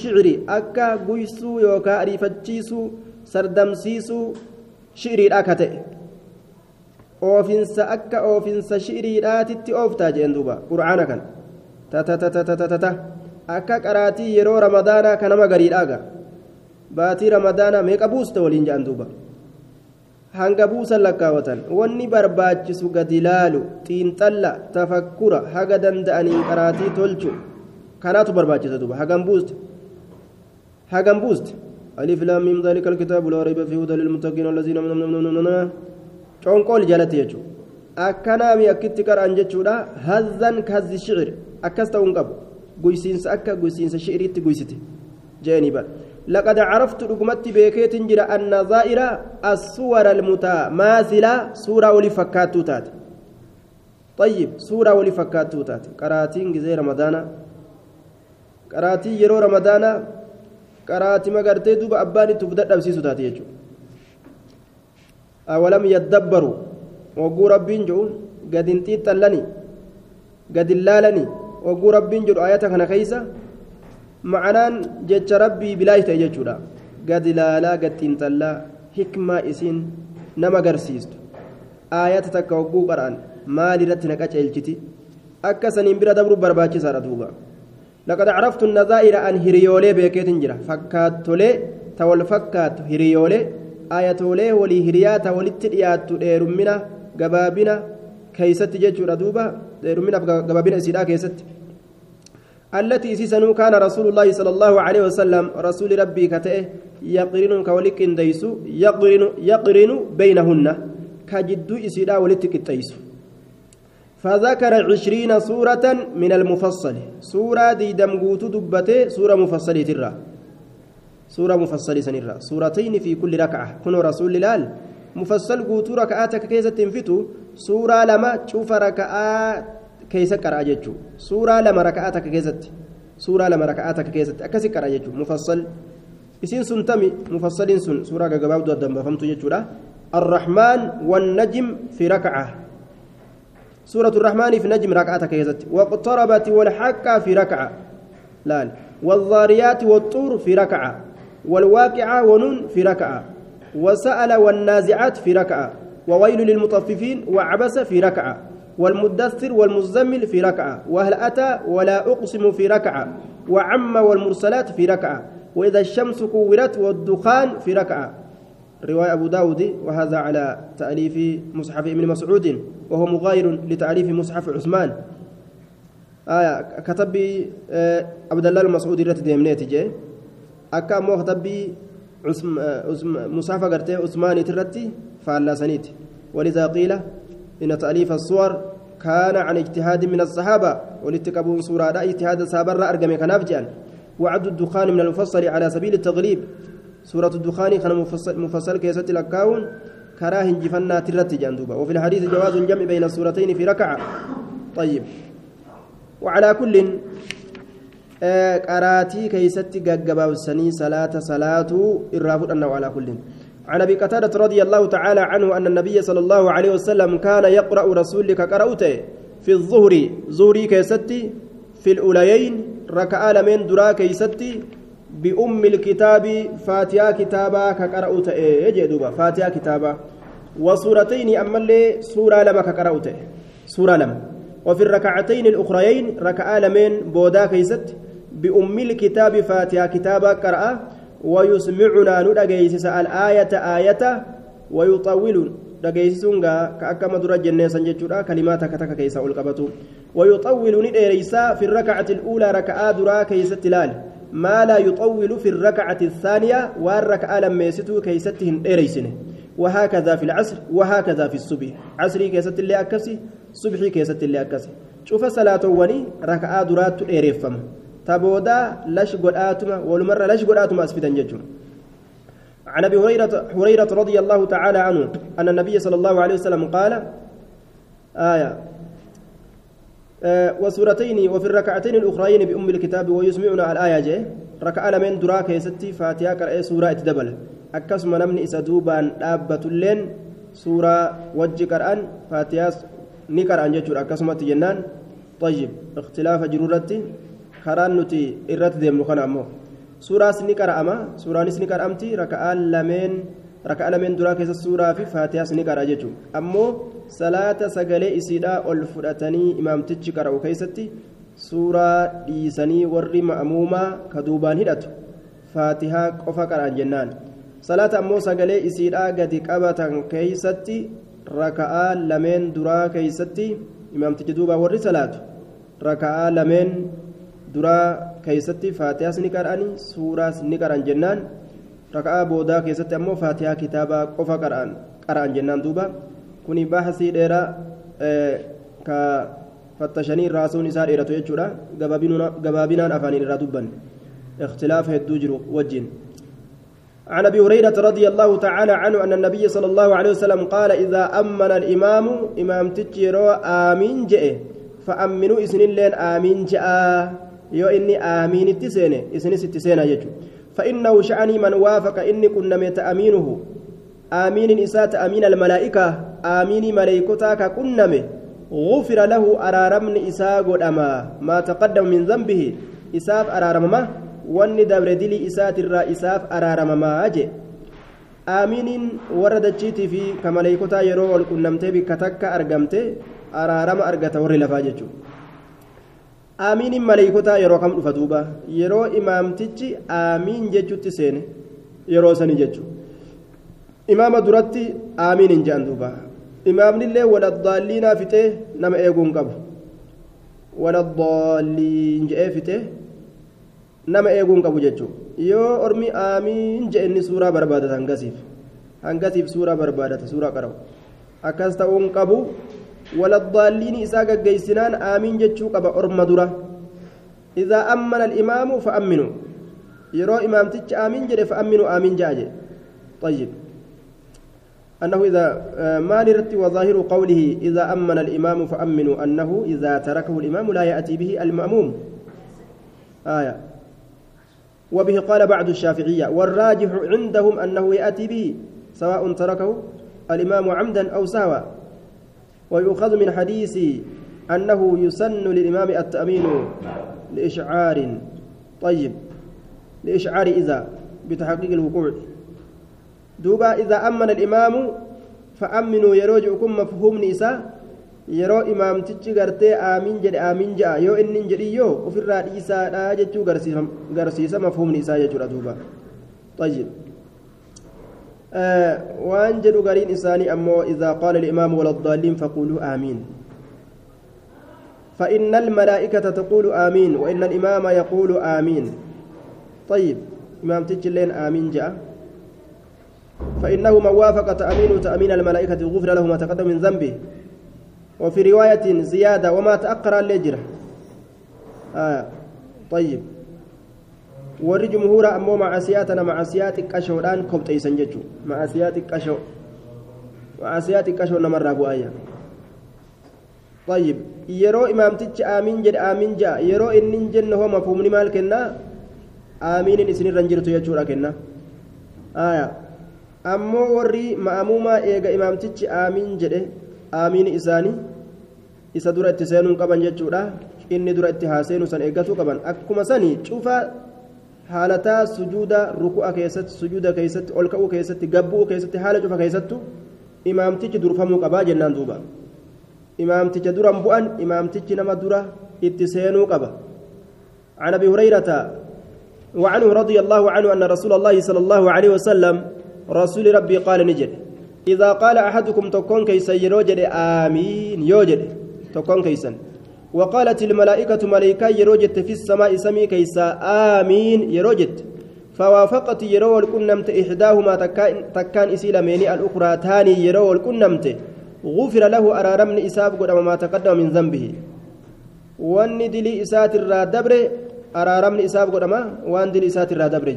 S1: shicri akka guysuu yookaa ariifachiisuu sardamsiisuu shi'riidha ka ta'e oofinsa akka oofinsa shi'riidhaatitti ooftaa jeen duuba qur'aana kan tatatatatata akka qaraatii yeroo ramadaanaa ka nama gariidhaaga baatii ramadaanaa meeqa buuste waliin jedhan duuba hanga buusan lakkaawatan wanni barbaachisu gadi laalu xiinxalla tafakkura haga danda'aniin qaraatii tolchu kanaatu barbaachisa duuba hagam buuste hagam buuste ألف لام ميم ذلك الكتاب لا ريب فيه هدى للمتقين الذين coonqool jalatti jechuudha akkanaami akkitti qara'an jechuudha hazzan kahazzi shicir akkas ta'uun qabu guysiinsa akka guysiinsa shiciriitti guysite jeeni bara لقد عرفت رقمت بيكيت جرى أن ظائر الصور المتماثلة سورة ولي فكاتو تات طيب سورة ولي فكاتو تات قراتين زي رمضان qaraatii yeroo ramadaanaa qaraatima magartee duuba abbaan itti uf dadhabsiisu taate jechuudha. Awalam yaddabbaru wagguu rabbiin jedhu gad hin xiixxallani gad hin laalani wagguu rabbiin jedhu ayata kana keeysa macanaan jecha rabbii bilaash ta'e jechuudha. Gad laalaa gad xiinxallaa hikmaa isiin nama garsiistu ayata takka wagguu qara'an maal irratti naqa ceelchiti akka saniin bira dabruu barbaachisaadha duuba. لقد عرفت النظائر أن هريولي بيكيت جرا فكات تولي تول فكات هريولي آياتولي ولي هريات ولتريات ديرمنا غبابنا كيست ججورا دوبا ديرمنا غبابنا سيدا كيست. التي سيسنو كان رسول الله صلى الله عليه وسلم رسول ربي كتئ يقرن كولك ديسو يقرن يقرن بينهن. كجدو إسيدا ولتك التيسو فذكر عشرين سورة من المفصل. سورة دي دمقوت دبته سورة مفصلة ترى. سورة مفصلة سنرى. سورتين في كل ركعة. كن رسول الله مفصل قوت ركعاتك كيسة تنفتو؟ سورة لما تشوف ركعات كيسة كراجتشو سورة لما ركعاتك كيسة سورة لما ركعاتك كيسة أكسي كراجتشو مفصل. isiin sun tami mufassaliin sun suuraa gaggabaabduu addaan baafamtu الرحمن والنجم في ركعة. سورة الرحمن في نجم ركعة كيزت واقتربت والحق في ركعة. لا والضاريات والطور في ركعة. والواقعة ونون في ركعة. وسأل والنازعات في ركعة. وويل للمطففين وعبس في ركعة. والمدثر والمزمل في ركعة. وهل أتى ولا أقسم في ركعة. وعم والمرسلات في ركعة. وإذا الشمس كورت والدخان في ركعة. رواية أبو داود وهذا على تأليف مصحف ابن مسعود وهو مغاير لتأليف مصحف عثمان. آية كتب آه عبد الله المسعود رت ديمنيت جي أكا مو كتب مصحف قرتي عثمان ترتي فعلا سنيت. ولذا قيل إن تأليف الصور كان عن اجتهاد من الصحابة ولتكبون سورة اجتهاد الصحابة أرقم كنافجان. وعد الدخان من المفصل على سبيل التغليب. سورة الدخان كان مفصل, كيست لكاون كراه جفنا ترت جندوبا وفي الحديث جواز الجمع بين السورتين في ركعة. طيب. وعلى كل قراتي كيست جباوسني صلاة صلاة الرافض أنه على كل. عن أبي قتادة رضي الله تعالى عنه أن النبي صلى الله عليه وسلم كان يقرأ رسولك قرأته في الظهر. زوري كيستي في الأوليين ركعة لمن درا كيستي بأم الكتاب فاتحة كتابا كقرأت يجدوبا فاتحة كتابا وسورتين أما اللي سورة لما كقرأت سورة لما. وفي الركعتين الأخريين ركعة لمن بودا كيست. بأم الكتاب فاتحة كتابا قرأ ويسمعنا ندقيسس الآية آية. ويطول dhageessisuun ka akka madura jenneessan jechuudha kalimaata akka takka keessaa ol qabatu wayuxawwilu ni dheereysaa fi rakacati اluulaa raka'aa duraa laa yuxawwilu fi rakacati الثaaniya waan raka'aa lammeessituu keeysatti hin dheereysine وهكذا في العصر وهكذا في الصبح. عصري كيست اللي أكسي صبحي كيست اللي أكسي. شوف صلاة وني ركعة درات إيريفم تبودا لش قرآتما والمرة لش قرآتما أسفدا ججم. عن أبي هريرة هريرة رضي الله تعالى عنه أن النبي صلى الله عليه وسلم قال آية وسورتين وفي الركعتين الأخرين بأم الكتاب ويسمعنا الآية جي. ركعه من دراك يستي فاتحة قرأ سورة تدبل أكسم نمني اسدوبان دابة اللين سورة وجه قرآن فاتحة نقرا جچور أكسمت جنان. طيب اختلاف جرورتي. كران نتي إرت ديم خنا امو suuraas ni qara'ama suuraanis ni qara'amti raka'aan lameen raka'aa lameen duraa keessa suuraa fi faatihaas ni qara'a jechuudha ammoo salaata sagalee isiidhaa ol fudhatanii imaamtichi qara'u keessatti suuraa dhiisanii warri ma'amuumaa ka duubaan hidhatu. Faatihaa qofa qara'an jennaan. Salaata ammoo sagalee isiidhaa gadi qabatan keessatti raka'aa lameen duraa keessatti imaamtichi duubaa warri salaatu. Raka'aa lameen duraa keessatti faatihaas ni qara'ani suuraas ni qara'an jennaan raka'aa boodaa keessatti ammoo faatihaa kitaabaa qofa qara'an jennaan duuba kuni baasii dheeraa ka fattashanii raasuun isaa dheeratu jechuudha gabaabinaan afaaniin irraa dubban اختلاف هدوجر وجين عن ابي هريره رضي الله تعالى عنه ان النبي صلى الله عليه وسلم قال اذا امن الامام امام تجيرو امين جئ فامنوا اسن اللين امين جاء yoo inni aamiinitti seene isinis itti seenaa jechuudha fa'innahu sha'anii man waafaqa inni qunname ta'amiinuhu آمين إسات أمين الملائكة. آمين ملائكتا ككنمه غفر له أرارمن إساء قدما. ما تقدم من ذنبه. إساف أرارمما واني دبر دلي إسات الرا إساف أرارمما أجي. آمين وردتشيتي في كملائكتا يرو والكنمتي بكتك أرقمتي أرارم أرقت aamiiniin maleeykotaa yeroo kam dhufa duuba? Yeroo imaamtichi aamiin jechutti seene yeroo sanii jechu. Imaama duratti aamiin hin je'an duuba. Imaamnillee waladaalliinaa fitee nama eeguu hin qabu. Waladaalliin je'ee fitee nama eeguu hin qabu jechuu yoo ormi aamiin je'e inni suuraa barbaadata hangasiif. Hangasiif suuraa barbaadata suuraa qara'u akkas ta'uu hin waladaalliin isaa gaggeessinaan aamiin jechuu qaba orma dura idaa ammana alimaamu fa'amminu yeroo imaamtichi aamiin jedhe fa'amminu aamiin ja'a jedhe طيب. أنه إذا ما نرت وظاهر قوله إذا أمن الإمام فأمنوا أنه إذا تركه الإمام لا يأتي به المأموم. آية. وبه قال بعض الشافعية والراجح عندهم أنه يأتي به سواء تركه الإمام عمدا أو سهوا ويؤخذ من حديث أنه يسن للإمام التأمين لإشعار طيب لإشعار إذا بتحقيق الوقوع دوبا إذا أمن الإمام فأمنوا يروجكم مفهوم نساء imaamtichi gartee aamiin jedhe aamiin ja'a yoo inni hin jedhin yoo ofirraa dhiisaadha jechuu garsiisa mafhumni isaa jechuudha duuba طيب جدوا قرين إساني أمو إذا قال الإمام ولا الضالين فقولوا آمين. فإن الملائكة تقول آمين وإن الإمام يقول آمين. طيب إمام تجلين آمين جاء. فإنه من وافق تأمين تأمين الملائكة غفر له ما تقدم من ذنبه. وفي رواية زيادة وما تأقر اللجرة آه طيب. Warri jumhuura ammoo macasiyaa tana macasiyaa xiqqashoodhaan kobxeeysan jechuu macasiyaa xiqqashoo macasiyaa xiqqashoo namarraa bu'aayya طيب yeroo imaamtichi aamiin jedhe aamiin ja'a yeroo inni jenne hoo mafhumni maal kennaa aamiinin isinirra jirtu jechuudha kenna aayaa ammoo warri ma'amuumaa eega imaamtichi aamiin jedhe aamiin isaanii isa dura itti seenuun qaban jechuudha inni dura itti haaseenu san eeggatuu qaban akkuma sanii cufa haalataa sujuuda ruku'a keessatti sujuuda keessatti ol ka'uu keessatti gabbuu keessatti haala cufa keessattu imaamtichi durfamuu qabaa jennaan duuba imaamticha duran bu'an imaamtichi nama dura itti seenuu qaba عن ابي هريره وعنه رضي الله عنه ان رسول الله صلى الله عليه وسلم رسول ربي قال نجد إذا قال أحدكم تكون كيسا يروجد آمين يوجد تكون كيسا وقالت الملائكة ملائكة يروجد في السماء سمي كيسا آمين يروجد فوافقت يرو الكنمت إحداهما تكان إسيل ميني الأخرى تاني يرو الكنمت. غفر له أرارمن إساب قد ما تقدم من ذنبه. وان دلي إسات الرادبر أرارمن إساب قد ما وان دلي إسات الرادبر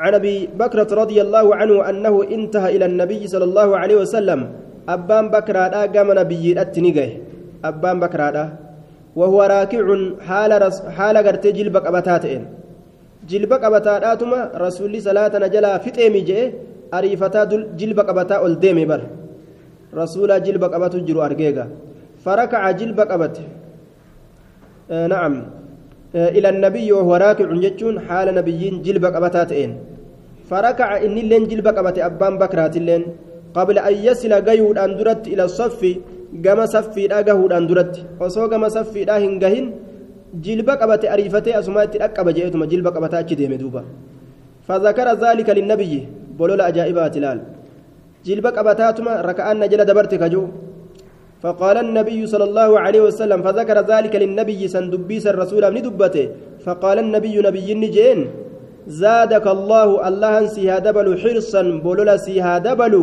S1: عن أبي بكرة رضي الله عنه أنه انتهى إلى النبي صلى الله عليه وسلم. أبان بكر دا قام نبي اتنيغه بكر دا وهو راكع حال رس حال غرت جلب قبتاتين جلب قبتاتما رسول صلاه نجلا فطيمي جه اريفتا جلب قبتا اول ديمي بر رسول جلب قبتو جرو ارغيغا فركع جلب قبت آه نعم إلى النبي وهو راكع جتون حال نبيين جلب قبتاتين فركع إن اللين جلب قبت أبان بكرات اللين قبل أن يصل قيود أن درت إلى الصف قام صفي لا قهود أن درت وصو قام صفي لا هنقهن جلب قبت أريفتي أسماء تلقب جئتما جلب قبت أجدي مدوبا فذكر ذلك للنبي بلول أجائبات لال جلب قبتاتما ركعان نجل دبرت كجو فقال النبي صلى الله عليه وسلم فذكر ذلك للنبي سندبيس الرسول من دبته فقال النبي نبي نجين زادك الله الله سيهادبل حرصا بولولا سيهادبل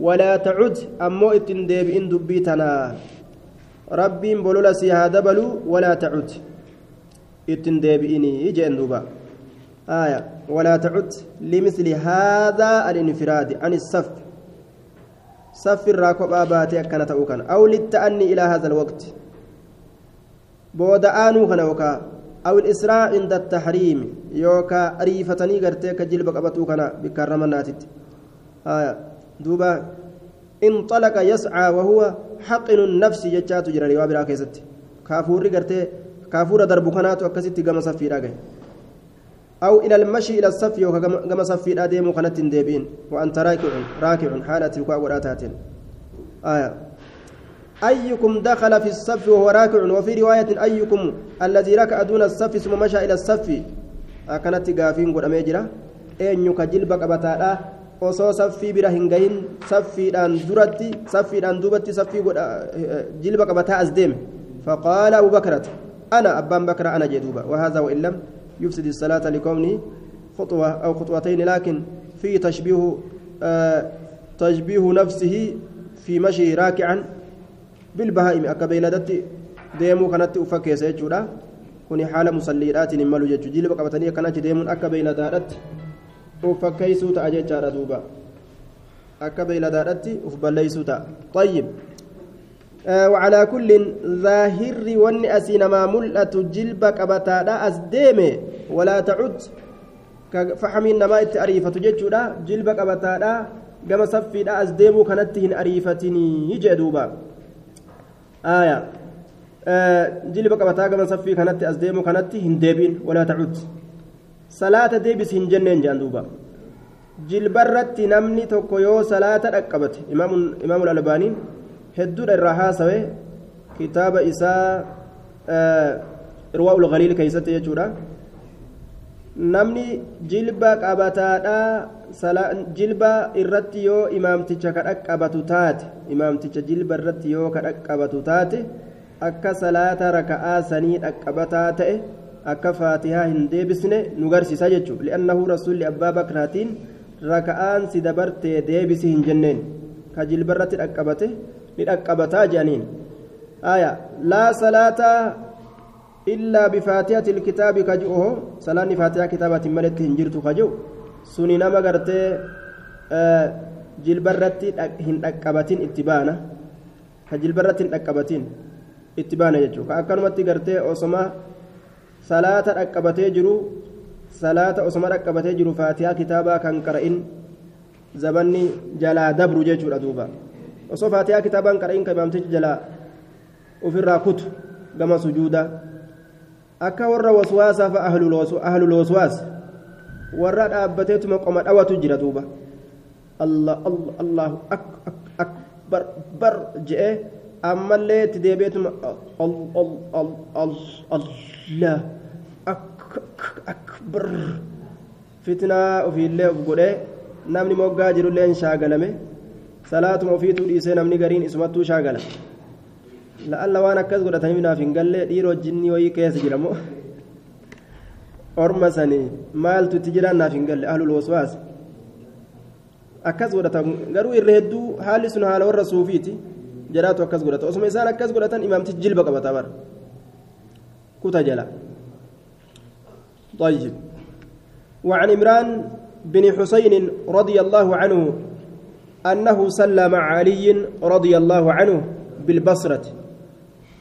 S1: ولا تعد أمو اتندب إن دبيتنا. ربي بولولا سيهادبل ولا تعد. اتندب إني جين دوبا. آية. ولا تعد لمثل هذا الانفراد عن الصف صف الراكب آباتي أكنا تأوكن أو للتأني إلى هذا الوقت. بودآنو كان وكا أو الإسراء عند التحريم. يوكا أريفتني قرتيك جلبك أبتو كان بكرمناتت آية. دوبا انطلق يسعى وهو حقن النفس جتات جرى رواية راكزت كافور قرتي كافور درب كنات وكست قام صفي راقي. أو إلى المشي إلى الصف وكما صفي الأديم كانت ديبين. وأنت راكع راكع حالة وكاوراتات آية. أيكم دخل في الصف وهو راكع. وفي رواية أيكم الذي ركع دون الصف ثم مشى إلى الصف. كانت قافين قد أميجرة أين يكجلب قبتالا osoo saffii bira hin gahin saffiidhaan duratti saffiidhaan duubatti saffii jilba qabataa as deeme faqaala abu bakrata ana abbaan bakra ana jedhuuba وهذا وإن لم يفسد الصلاة لكونه خطوة أو خطوتين لكن في تشبيه آه تشبيه نفسه في مشي راكعا بالبهائم أكبيلدت deemuu kanatti uffakeessa jechuudha kuni haala musalliidhaatiin hin malu jechuudha jilba qabatanii akkanatti deemuun beeyladaadhatti uffakkeessuu ta'a jechaadha duuba. Akka beeyladaadhatti uf balleessuu ta'a. طيب وعلى كل ظاهر ون أسينما ملأة جلب قبتادا أسديمي ولا تعد فحمين نما أريفة جتشودا جلب قبتادا قام صفيدا أسديمو كانت هن أريفتني يجدوبا آية جلب قبتا قام صفي كانت أسديمو كانت هن ديبين ولا تعد صلاة ديبس هن جنين جاندوبا jilbarratti namni tokko yoo salaata dhaqqabate imaamu albaaniin hedduudha irraa haasawe kitaaba isaa irwaa'ul galiil keeysatti jechuudha namni jilba qabataadha jilba irratti yoo imaamticha kadhaqqabatu taate imaamticha jilba irratti yoo kadhaqqabatu taate akka salaata raka'aa sanii dhaqqabataa ta'e akka faatihaa hin deebisne nu garsiisa jechuudha. Li'annahu rasuulli abbaa bakraatiin raka'aan si dabartee deebisi hin jenneen. Ka jilba irratti dhaqqabate ni dhaqqabataa jedhaniin laa salaata illaa bifaatihati ilkitaabi ka ji'uho salaanni faatihaa kitaabatiin maletti hin jirtu ka ji'u? Suni nama gartee jilbarratti hin dhaqqabatin itti baana. Ka jilbarratti hin dhaqqabatin itti baana jechuudha. Ka akkanumatti gartee osoma salaata dhaqqabatee jiru salaata osoma dhaqqabatee jiru faatihaa kitaabaa kan qara'in zabanni jalaa dabru jechuudha duuba osoo faatihaa kitaabaan qara'in ka imaamtichi jalaa ofirraa kutu gama sujuuda akka warra waswaasaa fa ahlul warra dhaabbateetuma qoma dhawatu jira duuba allahu akbar bar je'e ammallee itti deebi'eetuma allah akbar fitnaa ofiillee of godhee namni moggaa jirullee shaagalame salaatuma ofiituu dhiisee namni gariin isumattuu shaagala la'alla waan akkas godhatanii naaf hin galle dhiiroo jinnii wayii keessa jiramoo orma sanii maaltu itti jiraan naaf hin galle ahlul waswaas akkas godhatan garuu irra hedduu haalli sun haala warra suufiiti jaraatu akkas godhata. Osuma isaan akkas godhatan imaamtichi jilba qabata bara. Kuta jala. طيب وعن عمران بن حسين رضي الله عنه أنه صلى مع علي رضي الله عنه بالبصرة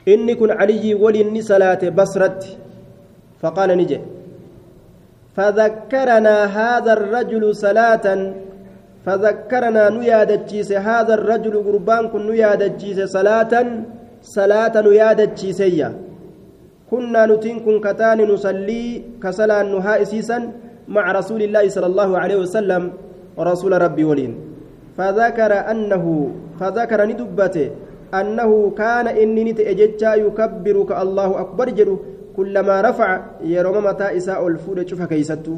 S1: إني كن علي ولي صلاة بصرة فقال نجي فذكرنا هذا الرجل صلاة فذكرنا نيادتشيس هذا الرجل قربان كن نيادتشيس صلاة صلاة نيادتشيسية كنا نتين كن كتان نصلي كسلا نها مع رسول الله صلى الله عليه وسلم ورسول ربي ولين. فذكر أنه فذكر ندبته أنه كان إني نتأججا يكبرك الله أكبر جلو كلما رفع يروم متى إساء الفود شوف كيستو.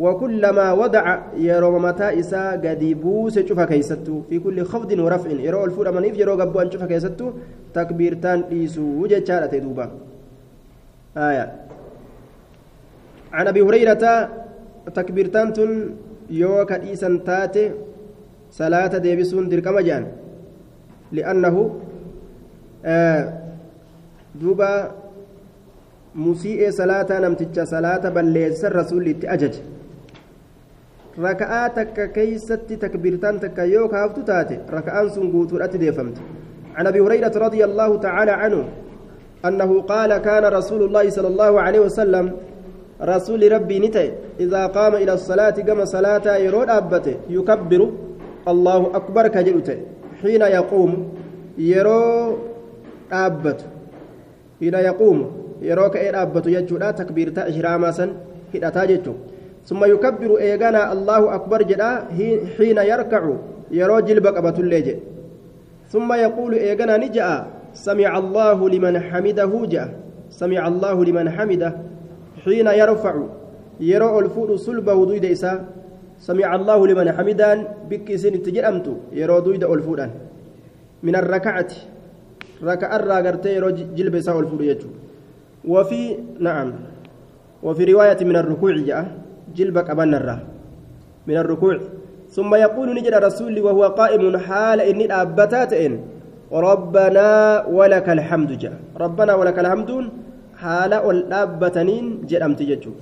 S1: وكلما وضع يروم متى إساء قد بوس شوف كيستو. في كل خفض ورفع. يرو الفود من إف يرو قبوان شوف كيستو. تكبيرتان إيسو وجه دوبا آية. عن أبي هريرة تكبيرتان تن يوكا إيسان تاتي صلاة ديبسون دركما جان. لأنه آه دوبا مسيء صلاة نمتج صلاة بل ليس الرسول أجج ركعة تكا كيست تكبيرتان تكا يوكا هفتو تاتي ركعان سنقوت ديفمت عن أبي هريرة رضي الله تعالى عنه أنه قال كان رسول الله صلى الله عليه وسلم رسول ربي نتي إذا قام إلى الصلاة كما صلاة يرود أبته يكبر الله أكبر كجلت حين يقوم يرو yaquumu yeroo ka'ee dhaabbatu jechuudha takbiirtaa ishiraamaa san hidhataa jechuun jedha hiina yarkacu yeroo jilba qabatullee jedhe summa yaquulu eeganaa ni ja'a samica allahu liman xamidahu ja'a samica allahu liman xamida xiina yarfacu yeroo ol fuudhu sulbahu duyda isaa samica allahu liman xamidaan bikki isin itti jedhamtu yeroo duyda ol fuudhan min arrakacati ركع غرتي يرو جلب يجو وفي نعم وفي رواية من الركوع جاء جلبك أبان الرا. من الركوع. ثم يقول نجد رسول وهو قائم حال إني أبتات إن. ربنا ولك الحمد جاء. ربنا ولك الحمد حال الأبتنين جرمت ججو.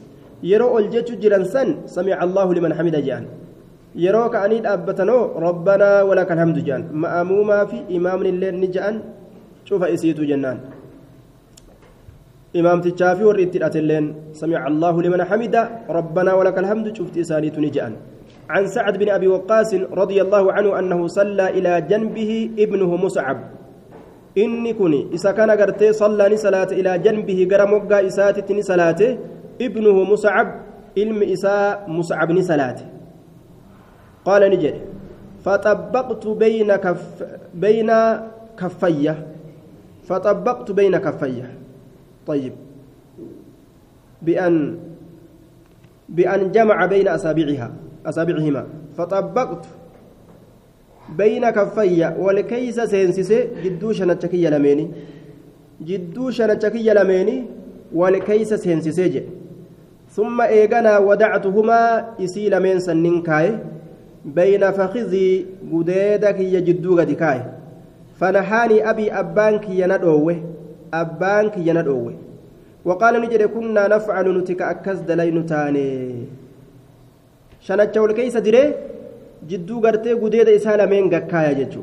S1: يرو الجج جرنسن سمع الله لمن حمد جان. يرو كأني أبتنو ربنا ولك الحمد جان. مأموما في إمام الليل نجان. شوف إسيتو جنان. إمام تشافي ورئت الأتلين سمع الله لمن حمد ربنا ولك الحمد شفت إسانيت نجأن عن سعد بن أبي وقاص رضي الله عنه أنه صلى إلى جنبه ابنه مصعب إني كني إذا كان قرتي صلى صلاة إلى جنبه قرم وقا إساتت صلاة ابنه مصعب علم إساء مصعب صلاة قال نجد فطبقت بين كف بين كفيه فطبقت بين كفيه طيب. بأن بأن جمع بين أصابعها أصابعهما. فطبقت بين كفي والكيس سينسيسي جدو شنتشكي لميني. جدو شنتشكي لميني والكيس سينسيسي ثم إيغنا ودعتهما إسي لمين سنين كاي بين فخذي قديدك يجدو قد كاي فنحاني أبي أبانك يندوه أبانك يندوه وقال نجد كنا نفعل نتك أكز دلين تاني شنچا والكيس دري جدو غرتي قديد إسالة من قكايا ججو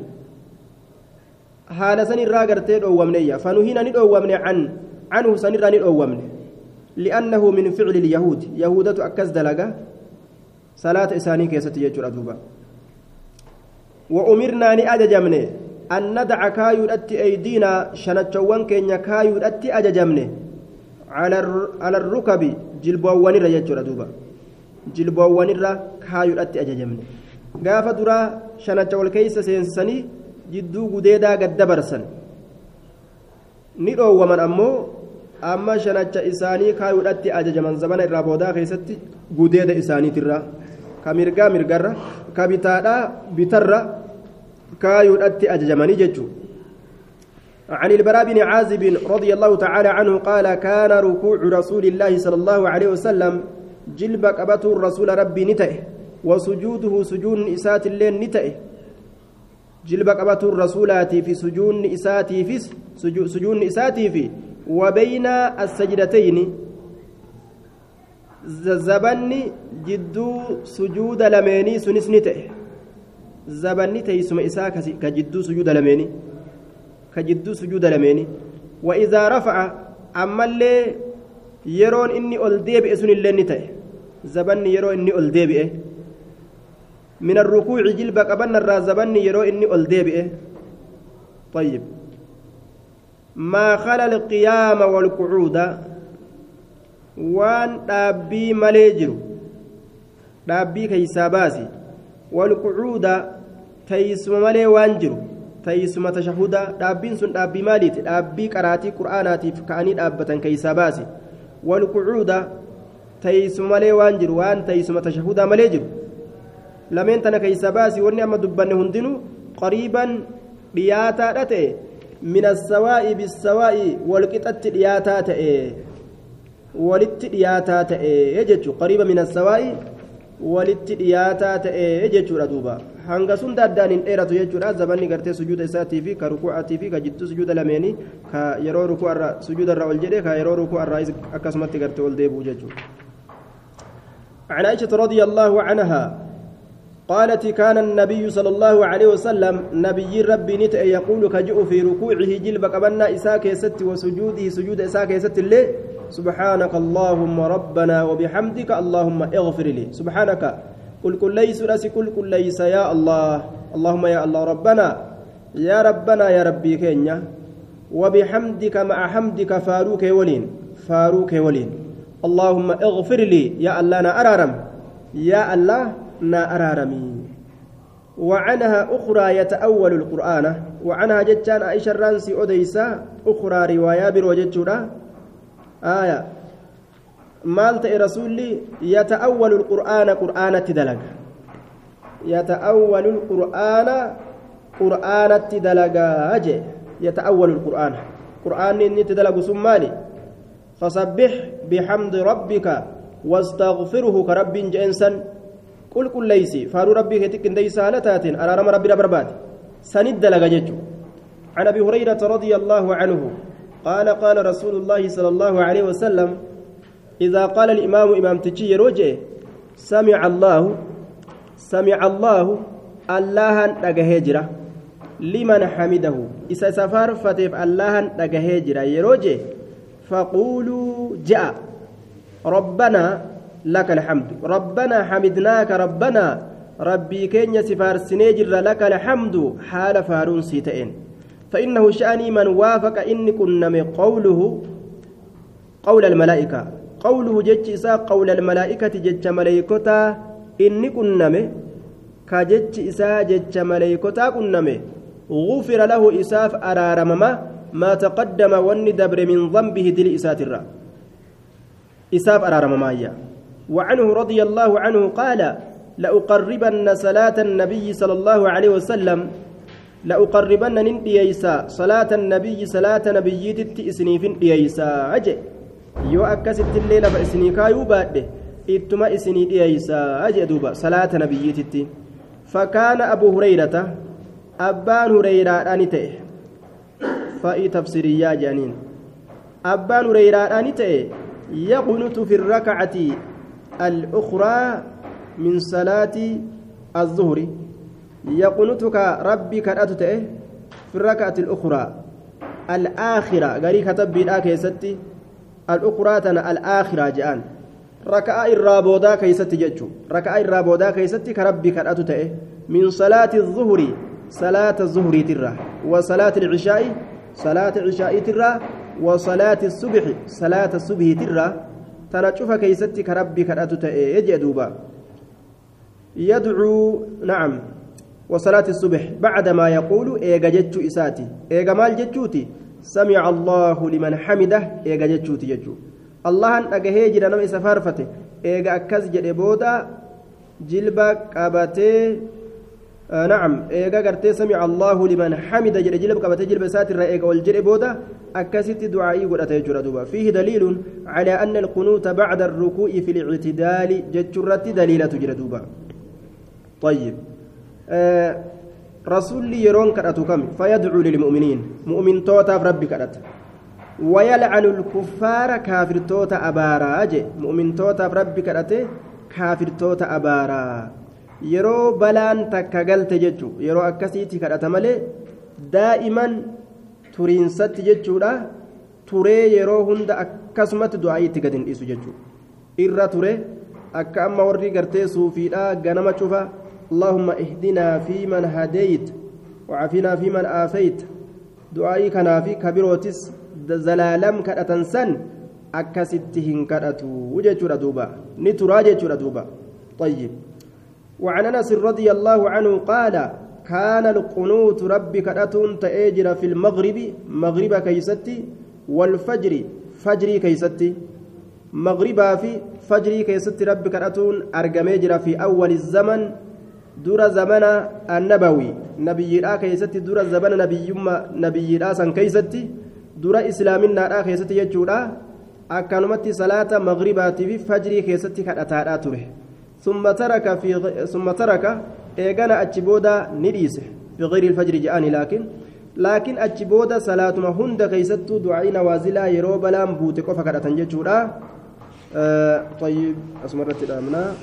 S1: حال سن الرا غرتي دوامنيا فنهينا ندوامن عن عنه سن الرا ندوامن لأنه من فعل اليهود يهودة أكز دلقة صلاة إساني كيست يجو أدوبا وأمرنا نأججمني أن ندع كايو أتي أيدينا شنتشوان كينيا كايو أتي أججمني على على الركب جلبوان رجال دوبا جلبوان الرا كايو أتي أججمني gaafa duraa shanacha wal keeysa seensanii jidduu gudeedaa gad dabarsan ni dhoowwaman ammoo amma shanacha isaanii kaayuudhatti ajajaman zabana irraa boodaa keessatti gudeeda isaaniitirra ka mirgaa mirgarra ka bitaadhaa bitarra kaayuudhatti ajajamanii jechuu عن البراء بن عازب رضي الله تعالى عنه قال كان ركوع رسول الله صلى الله عليه وسلم جلب قبة الرسول ربي نتئه وسجوده سجون إسات اللين نتئه. جلب قبة الرسولات في سجون إساتي في سجون إساتي في وبين السجدتين. زبني جدو سجود لميني سنس زبني تيسم إساك كجدو سجود لميني كجدو سجود لميني وإذا رفع أما اللي يرون إني ألديب إسن اللي نتئه زبني يرون إني ألديب إيه من الركوع جلب قبلنا الرازبني يرو إني ألديبئه طيب ما خلا القيام والقعود وان دابي مليجر دابي كيساباسي والقعود تيسم ملي وانجر تيسم تشهدا دابين سن دابي ماليت دابي قراتي قرآناتي فكاني دابة كيساباسي والقعود تيسم ملي وانجر وان تيسم تشهدا مليجر lameen tana keeysa baasi wanni amma dubbanne hundinuu qariiban dhiyaataadha ta'e min assawaa'i bissawaa'i walqixatti dhiyaataa ta'e walitti dhiyaataa ta'e jechu qariiba min assawaa'i walitti dhiyaataa ta'e jechuudha duuba hanga sunda addaan hin dheeratu jechuudha zabanni gartee sujuuda isaatii fi ka rukuu'atii fi ka jidduu sujuuda lameenii ka yeroo rukuu'arra sujuuda irra ol jedhe ka yeroo rukuu'arraa akkasumatti gartee ol deebi'u jechuudha عن عائشة رضي الله عنها قالت كان النبي صلى الله عليه وسلم نبي ربي نت يقول كجؤ في ركوعه جلب قبلنا إساك ست وسجوده سجود إساك ست اللي سبحانك اللهم ربنا وبحمدك اللهم اغفر لي سبحانك قل قل ليس رسي قل قل ليس يا الله. اللهم يا الله ربنا يا ربنا يا ربي كينيا. وبحمدك مع حمدك فاروك ولين فاروك ولين. اللهم اغفر لي يا الله نا أرارم. يا الله نا أرارمي وعنها أخرى يتأول القرآن. وعنها جتان عائشة الرانسي أديسا أخرى رواية بروجتشورا. آية. مالت رسولي يتأول القرآن قرآن تدلق. يتأول القرآن قرآن تدلق. أجي يتأول القرآن. قرآن إني تدلق سمالي فسبح بحمد ربك واستغفره كرب جنسا قل قل ليسي. فارو ربي كتك ليس هالتات أرارم ربي ربربات سند لغجج عن أبي هريرة رضي الله عنه قال قال رسول الله صلى الله عليه وسلم إذا قال الإمام إمام تجي رجع سمع الله سمع الله الله نجهجرة لمن حمده؟ إذا سفر فتف الله نجهجرة يروجه فقولوا جاء. ربنا لك الحمد. ربنا حمدناك ربنا. ربي كين سفار سنيجر لك الحمد. حال فارون سيتين فإنه شأني من وافق إني كنا قوله قول الملائكة. قوله إساء قول الملائكة جج ملائكتا إني كجج إساء جج ملائكتا كنا غفر له إساف أرارمما ما تقدم وني دبر من ذنبه دل إسات الرّ إساف أرارمما وعنه رضي الله عنه قال لأقربن صلاة النبي صلى الله عليه وسلم. لأقربن نندييسا صلاة النبي صلاة نبي تتئسني في ندييسا أكست الليلة فإسني كايو بعد إتما إسني دييسا أجي دوبا صلاة نبي تتي فكان أبو هريرة أبان هريرة أنته فإي تفسيريا جانين أبان هريرة أنته يقنت في الركعة الأخرى من صلاة الظهر يقنتك ربي كرأت في الركعة الأخرى الآخرة غري كتب بلا كيستي الأخرى تنا الآخرة جان ركعة الرابودا كيستي جتشو ركعة الرابودا كيستي كربي كرأت من صلاة الظهر صلاة الظهر ترى وصلاة العشاء صلاة العشاء ترى وصلاة الصبح صلاة الصبح ترى tana cufa keeysatti ka rabbi kadhatu ta'e jee duuba يدعو نعم. وصلاة الصبح. بعدما يقول إيجا جتشو إساتي. إيجا مال جتشوتي سمع الله لمن حمده إيجا جتشو. الله أن أجهي جرى نم إسفارفته إيجا أكز جرى بودا جلبا قبته آه نعم إيجا قرتي سمع الله لمن حمده جرى جلب قبته جلب ساتر إيجا والجرى بودا أكست دعائي قد دوبا. فيه دليل على أن القنوت بعد الركوع في الاعتدال جتشرت دليلة جردوبا طيب آه rasuulli yeroon kadhatu kami fayadcuu lilmu'miniin. Mu'mintootaaf rabbi kadhata. Wayalcanu lkuffaara kaafirtoota abaaraa je mu'mintootaaf rabbi kadhate kaafirtoota abaaraa. Yeroo balaan takka galte jechu yeroo akkasiiti kadhata malee daa'iman turiinsatti jechuudha. Turee yeroo hunda akkasumatti du'aa itti gad hin dhiisu jechuudha irra ture akka amma warri gartee suufiidhaa ganama cufa اللهم اهدنا فيمن هديت وعافنا فيمن آفيت دعائي كان في كبيروتس زلالم كأتنسن أكستهن كأتو وجهة دوبا. نتراجة دوبا. طيب. وعن أنس رضي الله عنه قال كان القنوت ربي كأتون تأجر في المغرب. مغرب كيستي والفجر. فجري كيستي. مغربا في فجري كيستي ربي كأتون أرجميجر في أول الزمن. نبي يما نبي لا سن كيستي دور إسلامنا لا كيستي يجورا أكنمتي صلاة مغربات في فجري كيستي كأتارا تره ثم ترك في ثم ترك eegana achi booda ni dhiise biqilii ilfajri je'ani laakiin laakiin achi booda salaatuma hunda keeysattuu du'aa'i nawaazilaa yeroo balaan buute qofa kadhatan jechuudha طيب أسمرت الأمناء